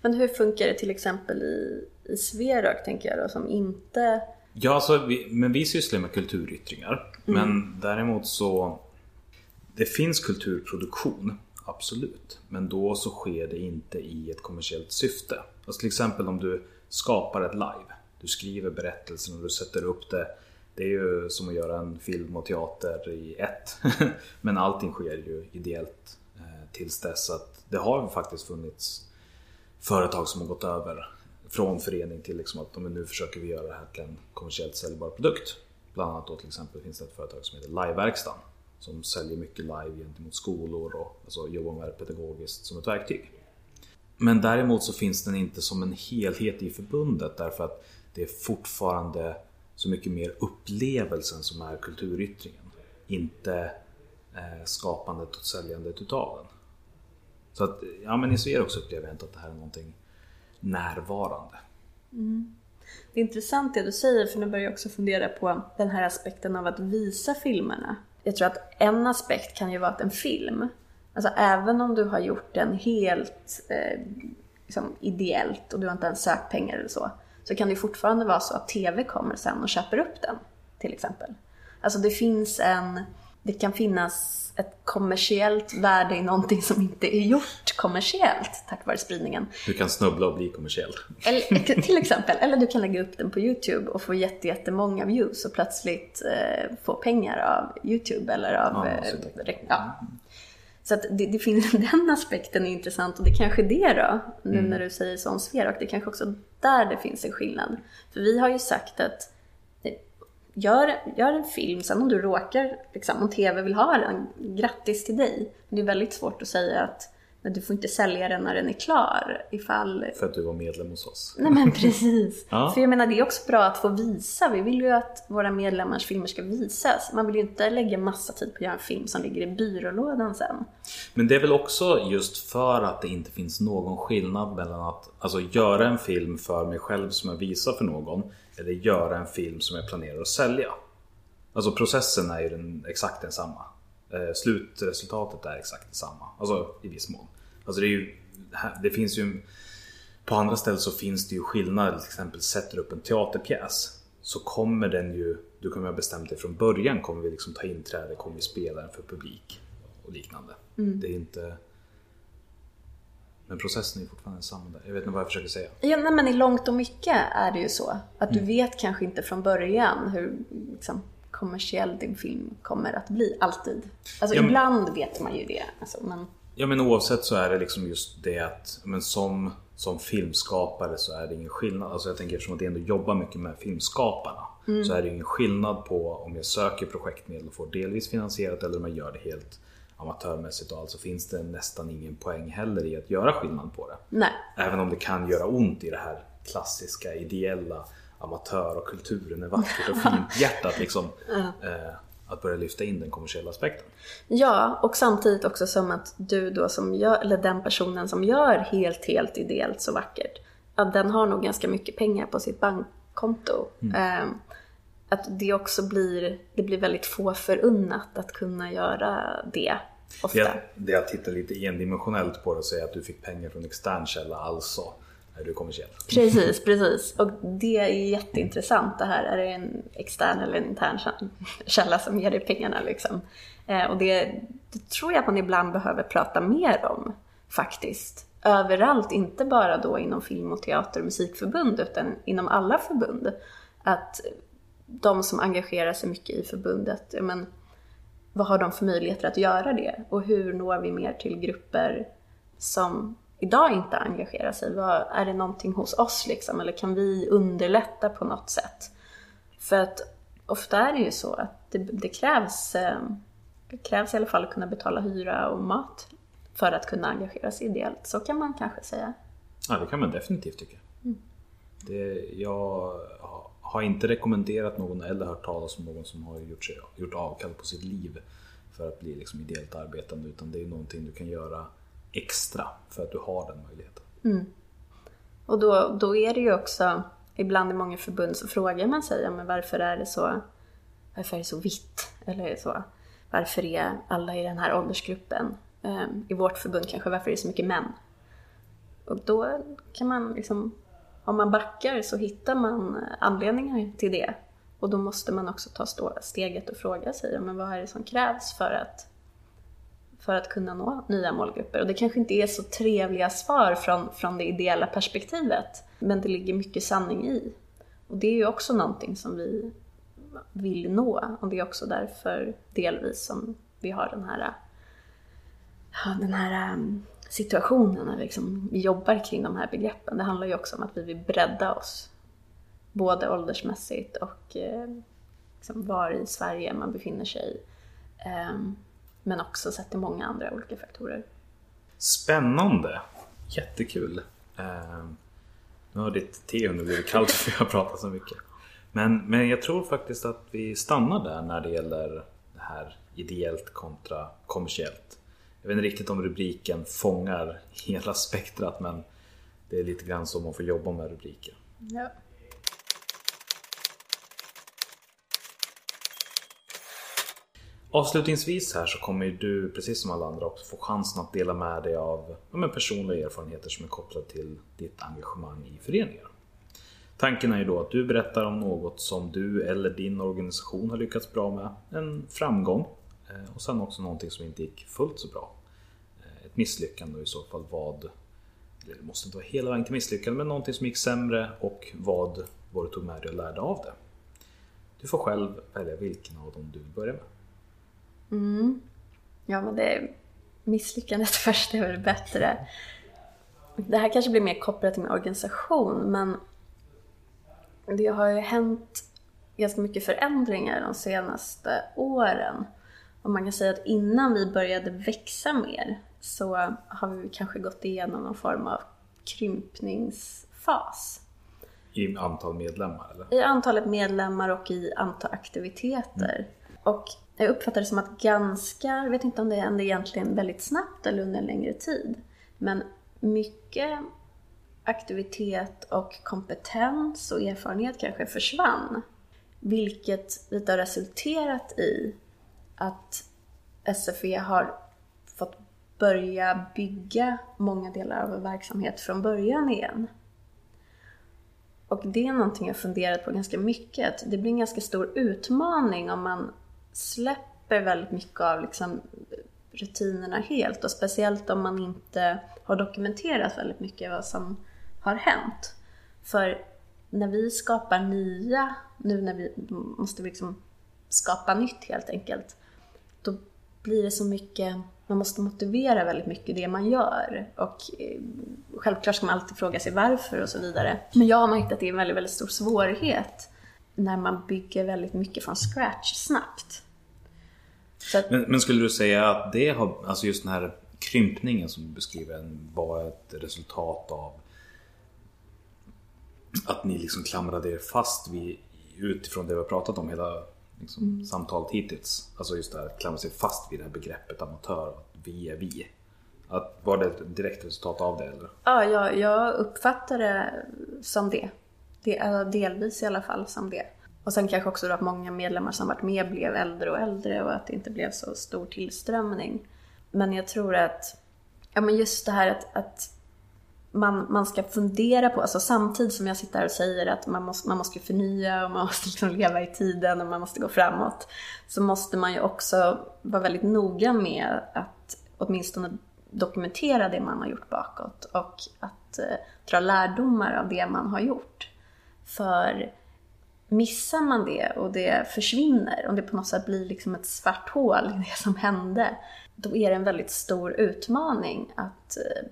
Speaker 6: Men hur funkar det till exempel i, i Sverok, tänker jag då, som inte...
Speaker 5: Ja, alltså, vi, men vi sysslar med kulturyttringar. Men däremot så... Det finns kulturproduktion, absolut. Men då så sker det inte i ett kommersiellt syfte. Alltså till exempel om du skapar ett live. Du skriver berättelsen och du sätter upp det. Det är ju som att göra en film och teater i ett. men allting sker ju ideellt eh, tills dess att det har faktiskt funnits företag som har gått över från förening till liksom att men nu försöker vi göra det här till en kommersiellt säljbar produkt. Bland annat då till exempel finns det ett företag som heter Liveverkstan som säljer mycket live gentemot skolor och alltså jobbar med det pedagogiskt som ett verktyg. Men däremot så finns den inte som en helhet i förbundet därför att det är fortfarande så mycket mer upplevelsen som är kulturyttringen. Inte eh, skapandet och säljandet utav den. Så att, ja men i Sverige också upplever jag inte att det här är någonting närvarande. Mm.
Speaker 6: Det är intressant det du säger, för nu börjar jag också fundera på den här aspekten av att visa filmerna. Jag tror att en aspekt kan ju vara att en film, alltså även om du har gjort den helt eh, liksom ideellt och du har inte ens sökt pengar eller så, så kan det fortfarande vara så att TV kommer sen och köper upp den, till exempel. Alltså det finns en, det kan finnas ett kommersiellt värde i någonting som inte är gjort kommersiellt tack vare spridningen.
Speaker 5: Du kan snubbla och bli kommersiell.
Speaker 6: Eller, till exempel, eller du kan lägga upp den på YouTube och få jätte, jättemånga views och plötsligt eh, få pengar av YouTube eller av...
Speaker 5: Ja,
Speaker 6: eh, ja. Så att det, det finns, den aspekten är intressant och det kanske är det då, nu
Speaker 5: Mm.
Speaker 6: när du säger så om Sverok, det kanske också där det finns en skillnad. För vi har ju sagt att eh, Gör, gör en film, sen om du råkar, liksom, om TV vill ha den, grattis till dig. Men det är väldigt svårt att säga att men du får inte sälja den när den är klar ifall
Speaker 5: För att du var medlem hos oss.
Speaker 6: Nej men precis.
Speaker 5: Ja.
Speaker 6: För jag menar det är också bra att få visa. Vi vill ju att våra medlemmars filmer ska visas. Man vill ju inte lägga massa tid på att göra en film som ligger i byrålådan sen.
Speaker 5: Men det är väl också just för att det inte finns någon skillnad mellan att alltså, göra en film för mig själv som jag visar för någon eller göra en film som jag planerar att sälja. Alltså processen är ju den, exakt densamma. Eh, slutresultatet är exakt detsamma. Alltså i viss mån. Alltså det, ju, det finns ju På andra ställen så finns det ju skillnader. Till exempel sätter du upp en teaterpjäs så kommer den ju Du kommer ha bestämt dig från början. Kommer vi liksom ta inträde? Kommer vi spela den för publik? Och liknande. Det är inte Men processen är ju fortfarande densamma. där. Jag vet inte vad jag försöker säga.
Speaker 6: Ja, nej, men i långt och mycket är det ju så. Att du vet kanske inte från början hur liksom, kommersiell din film kommer att bli. Alltid. Alltså
Speaker 5: Ja, men-
Speaker 6: ibland vet man ju det. Alltså, men...
Speaker 5: Ja men oavsett så är det liksom just det att men som, som filmskapare så är det ingen skillnad. Alltså jag tänker eftersom att jag ändå jobbar mycket med filmskaparna så är det ingen skillnad på om jag söker projektmedel och får delvis finansierat eller om jag gör det helt amatörmässigt och alltså finns det nästan ingen poäng heller i att göra skillnad på det.
Speaker 6: Nej.
Speaker 5: Även om det kan göra ont i det här klassiska ideella amatör och kulturen är vackert och fint hjärtat liksom. Eh, att börja lyfta in den kommersiella aspekten.
Speaker 6: Ja, och samtidigt också som att du då som gör, eller den personen som gör helt, helt ideellt så vackert, att den har nog ganska mycket pengar på sitt bankkonto. Eh, att det också blir, det blir väldigt få förunnat att kunna göra det ofta.
Speaker 5: Det är, det är att titta lite endimensionellt på det och säga att du fick pengar från extern källa, alltså är du kommersiell.
Speaker 6: Precis, precis. Och det är jätteintressant det här. Är det en extern eller en intern källa som ger dig pengarna liksom? Eh, och det, det tror jag att man ibland behöver prata mer om faktiskt. Överallt, inte bara då inom film och teater och musikförbund utan inom alla förbund. Att de som engagerar sig mycket i förbundet, men, vad har de för möjligheter att göra det? Och hur når vi mer till grupper som idag inte engagerar sig? Vad, är det någonting hos oss liksom? Eller kan vi underlätta på något sätt? För att ofta är det ju så att det, det krävs, eh, det krävs i alla fall att kunna betala hyra och mat för att kunna engagera sig ideellt. Så kan man kanske säga.
Speaker 5: Ja, det kan man definitivt tycka. Det, jag har inte rekommenderat någon eller hört talas om någon som har gjort, sig, gjort avkall på sitt liv för att bli liksom ideellt arbetande. Utan det är någonting du kan göra extra för att du har den möjligheten. Mm.
Speaker 6: Och då, då är det ju också, ibland i många förbund så frågar man sig, ja, men varför är det så, varför är det så vitt? Eller så, varför är alla i den här åldersgruppen? eh, I vårt förbund kanske, varför är det så mycket män? Och då kan man liksom, om man backar så hittar man anledningar till det. Och då måste man också ta steget och fråga sig, ja, men vad är det som krävs för att för att kunna nå nya målgrupper. Och det kanske inte är så trevliga svar från, från det ideella perspektivet, men det ligger mycket sanning i. Och det är ju också någonting som vi vill nå och det är också därför delvis som vi har den här, den här ehm, situationen när vi liksom jobbar kring de här begreppen. Det handlar ju också om att vi vill bredda oss, både åldersmässigt och eh, liksom var i Sverige man befinner sig. Ehm, Ehm, men också sett till många andra olika faktorer.
Speaker 5: Spännande! Jättekul! Eh, nu har ditt te nu blivit kallt för jag har pratat så mycket. Men, men jag tror faktiskt att vi stannar där när det gäller det här ideellt kontra kommersiellt. Jag vet inte riktigt om rubriken fångar hela spektrat men det är lite grann så man får jobba med rubriker.
Speaker 6: Ja.
Speaker 5: Avslutningsvis här så kommer ju du, precis som alla andra, också få chansen att dela med dig av ja, personliga erfarenheter som är kopplade till ditt engagemang i föreningar. Tanken är ju då att du berättar om något som du eller din organisation har lyckats bra med, en framgång eh, och sen också någonting som inte gick fullt så bra. Eh, ett misslyckande och i så fall vad, eller det måste inte vara hela vägen till misslyckande, men någonting som gick sämre och vad, vad du tog med dig och lärde av det. Du får själv välja vilken av dem du vill börja med.
Speaker 6: Ja, men det misslyckandet först är väl bättre. Det här kanske blir mer kopplat till min organisation, men det har ju hänt ganska mycket förändringar de senaste åren. Och man kan säga att innan vi började växa mer så har vi kanske gått igenom någon form av krympningsfas.
Speaker 5: I antal medlemmar eller?
Speaker 6: I antalet medlemmar och i antal aktiviteter. Och jag uppfattar det som att ganska, jag vet inte om det hände egentligen väldigt snabbt eller under en längre tid, men mycket aktivitet och kompetens och erfarenhet kanske försvann. Vilket lite har resulterat i att SFE har fått börja bygga många delar av verksamhet från början igen. Och det är någonting jag funderat på ganska mycket. Att det blir en ganska stor utmaning om man släpper väldigt mycket av liksom rutinerna helt. Och speciellt om man inte har dokumenterat väldigt mycket vad som har hänt. För när vi skapar nya, nu när vi måste liksom skapa nytt helt enkelt, då blir det så mycket, man måste motivera väldigt mycket det man gör. Och eh, självklart ska man alltid fråga sig varför och så vidare. Men jag har märkt att det är en väldigt, väldigt stor svårighet när man bygger väldigt mycket från scratch snabbt. Att,
Speaker 5: Men, men skulle du säga att det har, alltså just den här krympningen som du beskriver var ett resultat av att ni liksom klamrade er fast vid, utifrån det vi har pratat om hela liksom, samtalet hittills. Alltså just det här att klamra sig fast vid det här begreppet amatör, att vi är vi. Att, var det ett direkt resultat av det eller?
Speaker 6: ja, jag, jag uppfattar det som det det är delvis i alla fall som det. Och sen kanske också då att många medlemmar som varit med blev äldre och äldre och att det inte blev så stor tillströmning. Men jag tror att, ja men just det här att, att man, man ska fundera på, alltså samtidigt som jag sitter här och säger att man måste, man måste förnya och man måste liksom leva i tiden och man måste gå framåt. Så måste man ju också vara väldigt noga med att åtminstone dokumentera det man har gjort bakåt och att eh, dra lärdomar av det man har gjort. För missar man det och det försvinner, om det på något sätt blir liksom ett svart hål i det som hände, då är det en väldigt stor utmaning att eh,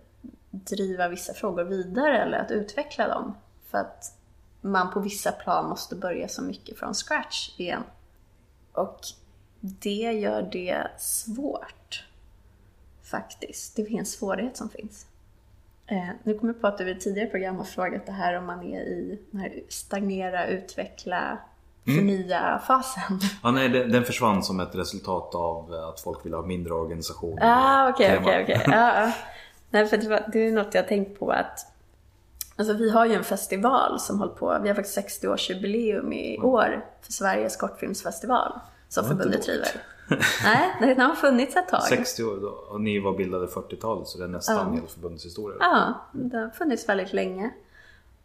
Speaker 6: driva vissa frågor vidare eller att utveckla dem. För att man på vissa plan måste börja så mycket från scratch igen. Och det gör det svårt. Faktiskt. Det är en svårighet som finns. Eh, nu kommer jag på att du i tidigare program har frågat det här om man är i den här stagnera, utveckla, förnya-fasen.
Speaker 5: Ja, nej, den, den försvann som ett resultat av att folk vill ha mindre organisationer.
Speaker 6: Ah, okej, okej, okej. Nej, för det, var, det är något jag har tänkt på att Alltså vi har ju en festival som håller på, vi har faktiskt 60-årsjubileum i år för Sveriges kortfilmsfestival som förbundet driver. Nej, den har funnits ett tag.
Speaker 5: 60 år då, och ni var bildade 40-talet så det är nästan
Speaker 6: Ja.
Speaker 5: hela förbundets historia.
Speaker 6: Ja, det har funnits väldigt länge.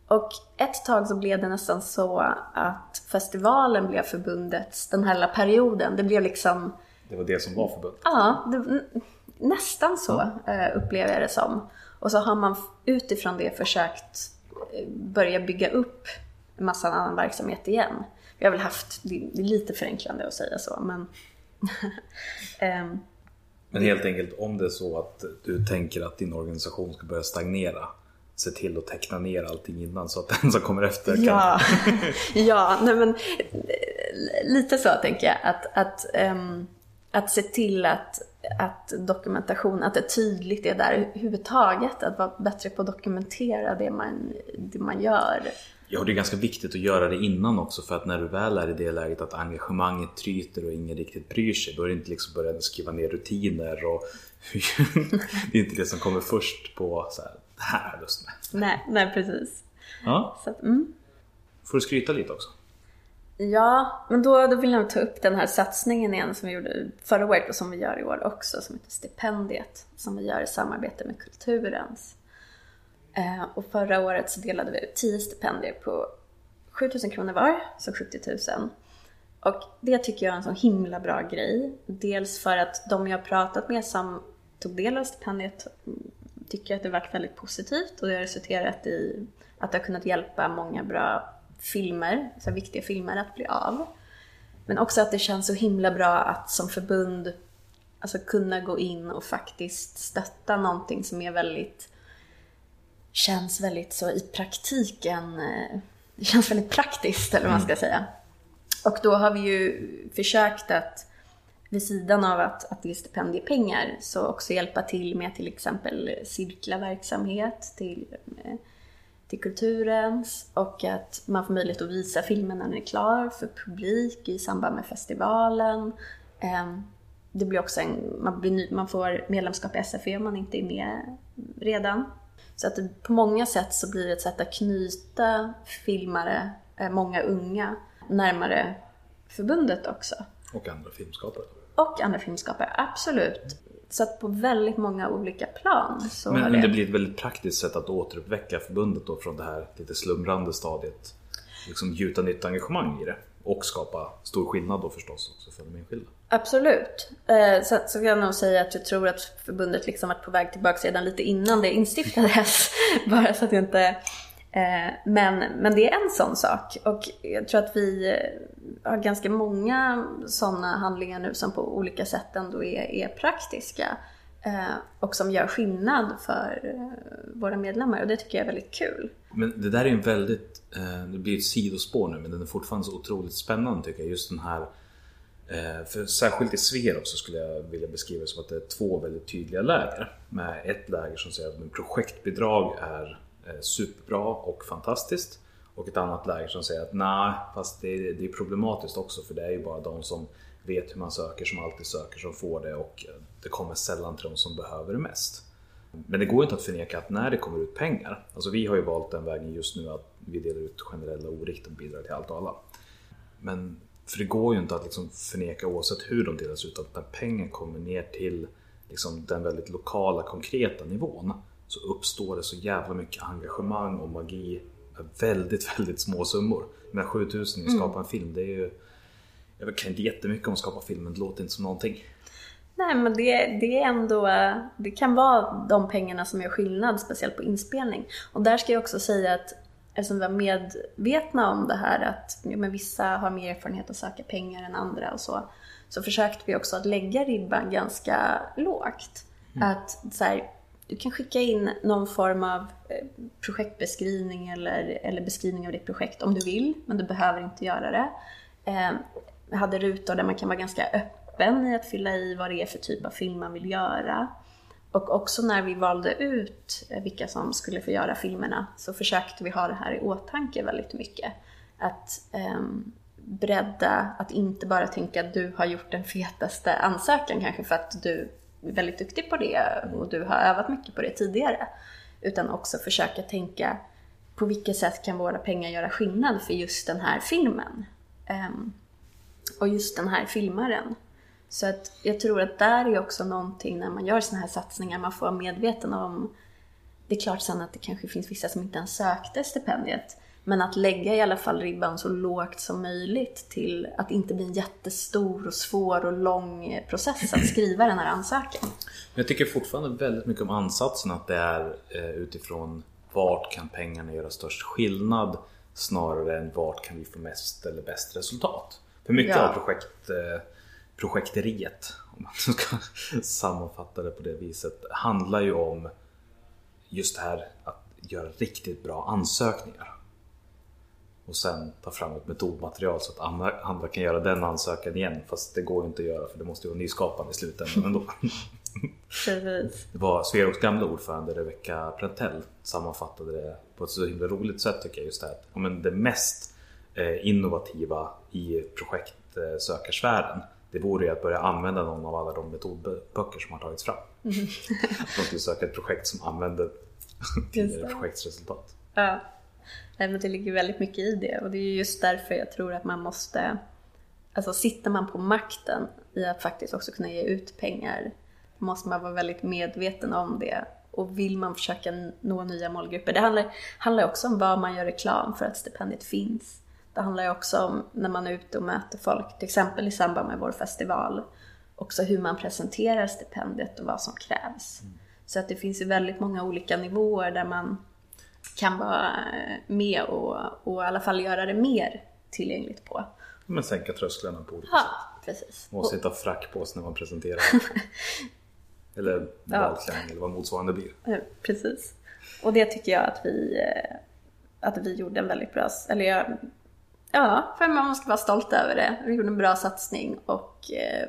Speaker 6: Och ett tag så blev det nästan så att festivalen blev förbundets, den här hela perioden, det blev liksom
Speaker 5: Det var det som var förbundet.
Speaker 6: Ja, det, nästan så eh, upplever jag det som. Och så har man utifrån det försökt eh, börja bygga upp en massa annan verksamhet igen. Vi har väl haft, det är lite förenklande att säga så, men ehm,
Speaker 5: Men helt enkelt om det är så att du tänker att din organisation ska börja stagnera Se till att teckna ner allting innan så att den som kommer efter kan...
Speaker 6: Ja, ja nej men eh, lite så tänker jag. Att, att, ehm, att se till att, att dokumentation, att det tydligt är där överhuvudtaget. Att vara bättre på att dokumentera det man, det man gör.
Speaker 5: Ja, det är ganska viktigt att göra det innan också för att när du väl är i det läget att engagemanget tryter och ingen riktigt bryr sig då är det inte liksom börja skriva ner rutiner och det är inte det som kommer först på så här, det här har jag lust med.
Speaker 6: Nej, nej precis.
Speaker 5: Ja,
Speaker 6: Så mm.
Speaker 5: får du skryta lite också.
Speaker 6: Ja, men då, då vill jag ta upp den här satsningen igen som vi gjorde förra året och som vi gör i år också, som heter Stipendiet, som vi gör i samarbete med Kulturens. Eh, och förra året så delade vi ut 10 stipendier på 7000 kronor var, så 70 000. Och det tycker jag är en så himla bra grej. Dels för att de jag har pratat med som tog del av stipendiet mm, tycker att det varit väldigt positivt och det har resulterat i att det har kunnat hjälpa många bra filmer, så viktiga filmer att bli av. Men också att det känns så himla bra att som förbund alltså kunna gå in och faktiskt stötta någonting som är väldigt känns väldigt så i praktiken, eh, det känns väldigt praktiskt eller vad man ska säga. Och då har vi ju försökt att vid sidan av att, att det är stipendiepengar så också hjälpa till med till exempel cirklarverksamhet till, eh, till kulturens och att man får möjlighet att visa filmen när den är klar för publik i samband med festivalen. Ehm, Det blir också en, man, blir man får medlemskap i SFE om man inte är med redan. Så att det, på många sätt så blir det ett sätt att knyta filmare, eh, många unga, närmare förbundet också.
Speaker 5: Och andra filmskapare.
Speaker 6: Och andra filmskapare, absolut. Så att på väldigt många olika plan så
Speaker 5: Men,
Speaker 6: har
Speaker 5: men det blir ett väldigt praktiskt sätt att återuppväcka förbundet då från det här lite slumrande stadiet. Liksom gjuta nytt engagemang i det. Och skapa stor skillnad då förstås också för de enskilda.
Speaker 6: Absolut. Eh, så, så kan jag nog säga att jag tror att förbundet liksom varit på väg tillbaka redan lite innan det instiftades. Bara så att jag inte... Eh, men, men det är en sån sak. Och jag tror att vi eh, har ganska många sådana handlingar nu som på olika sätt ändå är, är praktiska. Eh, och som gör skillnad för eh, våra medlemmar. Och det tycker jag är väldigt kul.
Speaker 5: Men det där är ju en väldigt, eh, det blir ett sidospår nu men den är fortfarande så otroligt spännande tycker jag. Just den här, för särskilt i Sverok så skulle jag vilja beskriva det som att det är två väldigt tydliga läger. Med ett läger som säger att projektbidrag är superbra och fantastiskt. Och ett annat läger som säger att nej, fast det är, det är problematiskt också för det är ju bara de som vet hur man söker som alltid söker som får det och det kommer sällan till de som behöver det mest. Men det går inte att förneka att när det kommer ut pengar, alltså vi har ju valt den vägen just nu att vi delar ut generella oriktade bidrag till allt och alla. Men för det går ju inte att liksom förneka oavsett hur de delas ut att när pengar kommer ner till liksom den väldigt lokala konkreta nivån så uppstår det så jävla mycket engagemang och magi med väldigt, väldigt små summor. Men 7000 i att skapa en film, det är ju... Jag kan inte jättemycket om att skapa film, men det låter inte som någonting.
Speaker 6: Nej men det, det är ändå, det kan vara de pengarna som gör skillnad, speciellt på inspelning. Och där ska jag också säga att eftersom vi var medvetna om det här att men vissa har mer erfarenhet att söka pengar än andra och så, så försökte vi också att lägga ribban ganska lågt. Att så här, du kan skicka in någon form av eh, projektbeskrivning eller, eller beskrivning av ditt projekt om du vill, men du behöver inte göra det. Eh, hade rutor där man kan vara ganska öppen i att fylla i vad det är för typ av film man vill göra. Och också när vi valde ut vilka som skulle få göra filmerna så försökte vi ha det här i åtanke väldigt mycket. Att um, bredda, att inte bara tänka att du har gjort den fetaste ansökan kanske för att du är väldigt duktig på det och du har övat mycket på det tidigare. Utan också försöka tänka på vilket sätt kan våra pengar göra skillnad för just den här filmen? Um, och just den här filmaren. Så att jag tror att där är också någonting när man gör sådana här satsningar, man får vara medveten om det är klart sen att det kanske finns vissa som inte ens sökte stipendiet. Men att lägga i alla fall ribban så lågt som möjligt till att inte bli en jättestor och svår och lång process att skriva den här ansökan.
Speaker 5: Jag tycker fortfarande väldigt mycket om ansatsen att det är eh, utifrån vart kan pengarna göra störst skillnad snarare än vart kan vi få mest eller bäst resultat. För mycket
Speaker 6: Ja.
Speaker 5: av projekt, eh, projekteriet, om man ska sammanfatta det på det viset, handlar ju om just det här att göra riktigt bra ansökningar. Och sen ta fram ett metodmaterial så att andra, andra kan göra den ansökan igen. Fast det går ju inte att göra för det måste ju vara nyskapande i slutändan ändå.
Speaker 6: Precis.
Speaker 5: Det var Sveroks gamla ordförande Rebecca Prantell sammanfattade det på ett så himla roligt sätt tycker jag. Just det här. att, ja, men det mest eh, innovativa i projektsökarsfären det vore ju att börja använda någon av alla de metodböcker som har tagits fram. Att man skulle söka ett projekt som använder tidigare projektsresultat.
Speaker 6: Ja. Nej, men det ligger väldigt mycket i det och det är just därför jag tror att man måste, alltså sitter man på makten i att faktiskt också kunna ge ut pengar, måste man vara väldigt medveten om det. Och vill man försöka nå nya målgrupper, det handlar, handlar också om vad man gör reklam för att stipendiet finns. Det handlar ju också om när man är ute och möter folk, till exempel i samband med vår festival, också hur man presenterar stipendiet och vad som krävs. Så att det finns ju väldigt många olika nivåer där man kan vara med och, och i alla fall göra det mer tillgängligt på.
Speaker 5: Men sänka trösklarna på olika
Speaker 6: Ja,
Speaker 5: sätt.
Speaker 6: precis.
Speaker 5: Man måste inte ha frack på sig när man presenterar. eller balklänning eller vad motsvarande blir.
Speaker 6: Eh, Precis. Och det tycker jag att vi, eh, att vi gjorde en väldigt bra, eller jag, ja, för man ska vara stolt över det. Vi gjorde en bra satsning och eh,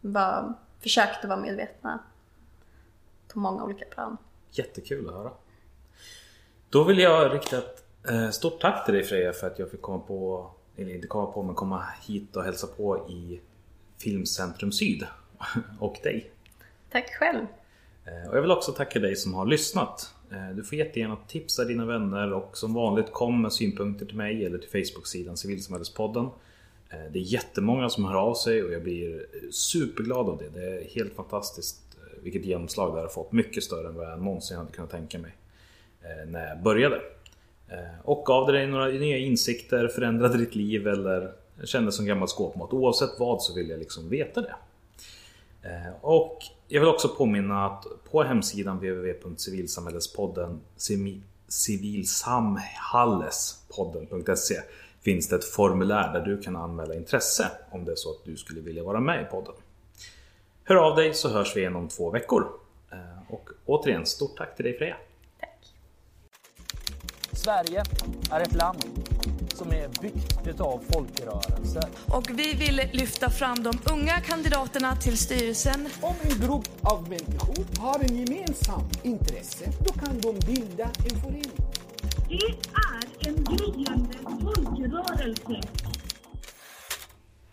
Speaker 6: var, försökte vara medvetna på många olika plan.
Speaker 5: Jättekul att höra. Då vill jag rikta ett eh, stort tack till dig Freja för att jag fick komma på, eller inte komma på, men komma hit och hälsa på i Filmcentrum Syd. Och dig.
Speaker 6: Tack själv!
Speaker 5: Eh, Och jag vill också tacka dig som har lyssnat. Eh, du får jättegärna tipsa dina vänner och som vanligt kom med synpunkter till mig eller till Facebook-sidan Civilsamhällespodden. Eh, det är jättemånga som hör av sig och jag blir superglad av det. Det är helt fantastiskt eh, vilket genomslag det här har fått. Mycket större än vad jag någonsin hade kunnat tänka mig när jag började. Och gav det dig några nya insikter, förändrade ditt liv eller kändes som gammalt skåpmat. Oavsett vad så vill jag liksom veta det. Och jag vill också påminna att på hemsidan www.civilsamhällespodden civilsamhallespodden.se finns det ett formulär där du kan anmäla intresse om det är så att du skulle vilja vara med i podden. Hör av dig så hörs vi igen om två veckor. Eh, och återigen, stort tack till dig Freja.
Speaker 1: Sverige är ett land som är byggt utav folkrörelser.
Speaker 2: Och vi vill lyfta fram de unga kandidaterna till styrelsen
Speaker 3: Om en grupp av människor har en gemensam intresse, då kan de bilda en förening.
Speaker 4: Det är en gryende folkrörelse.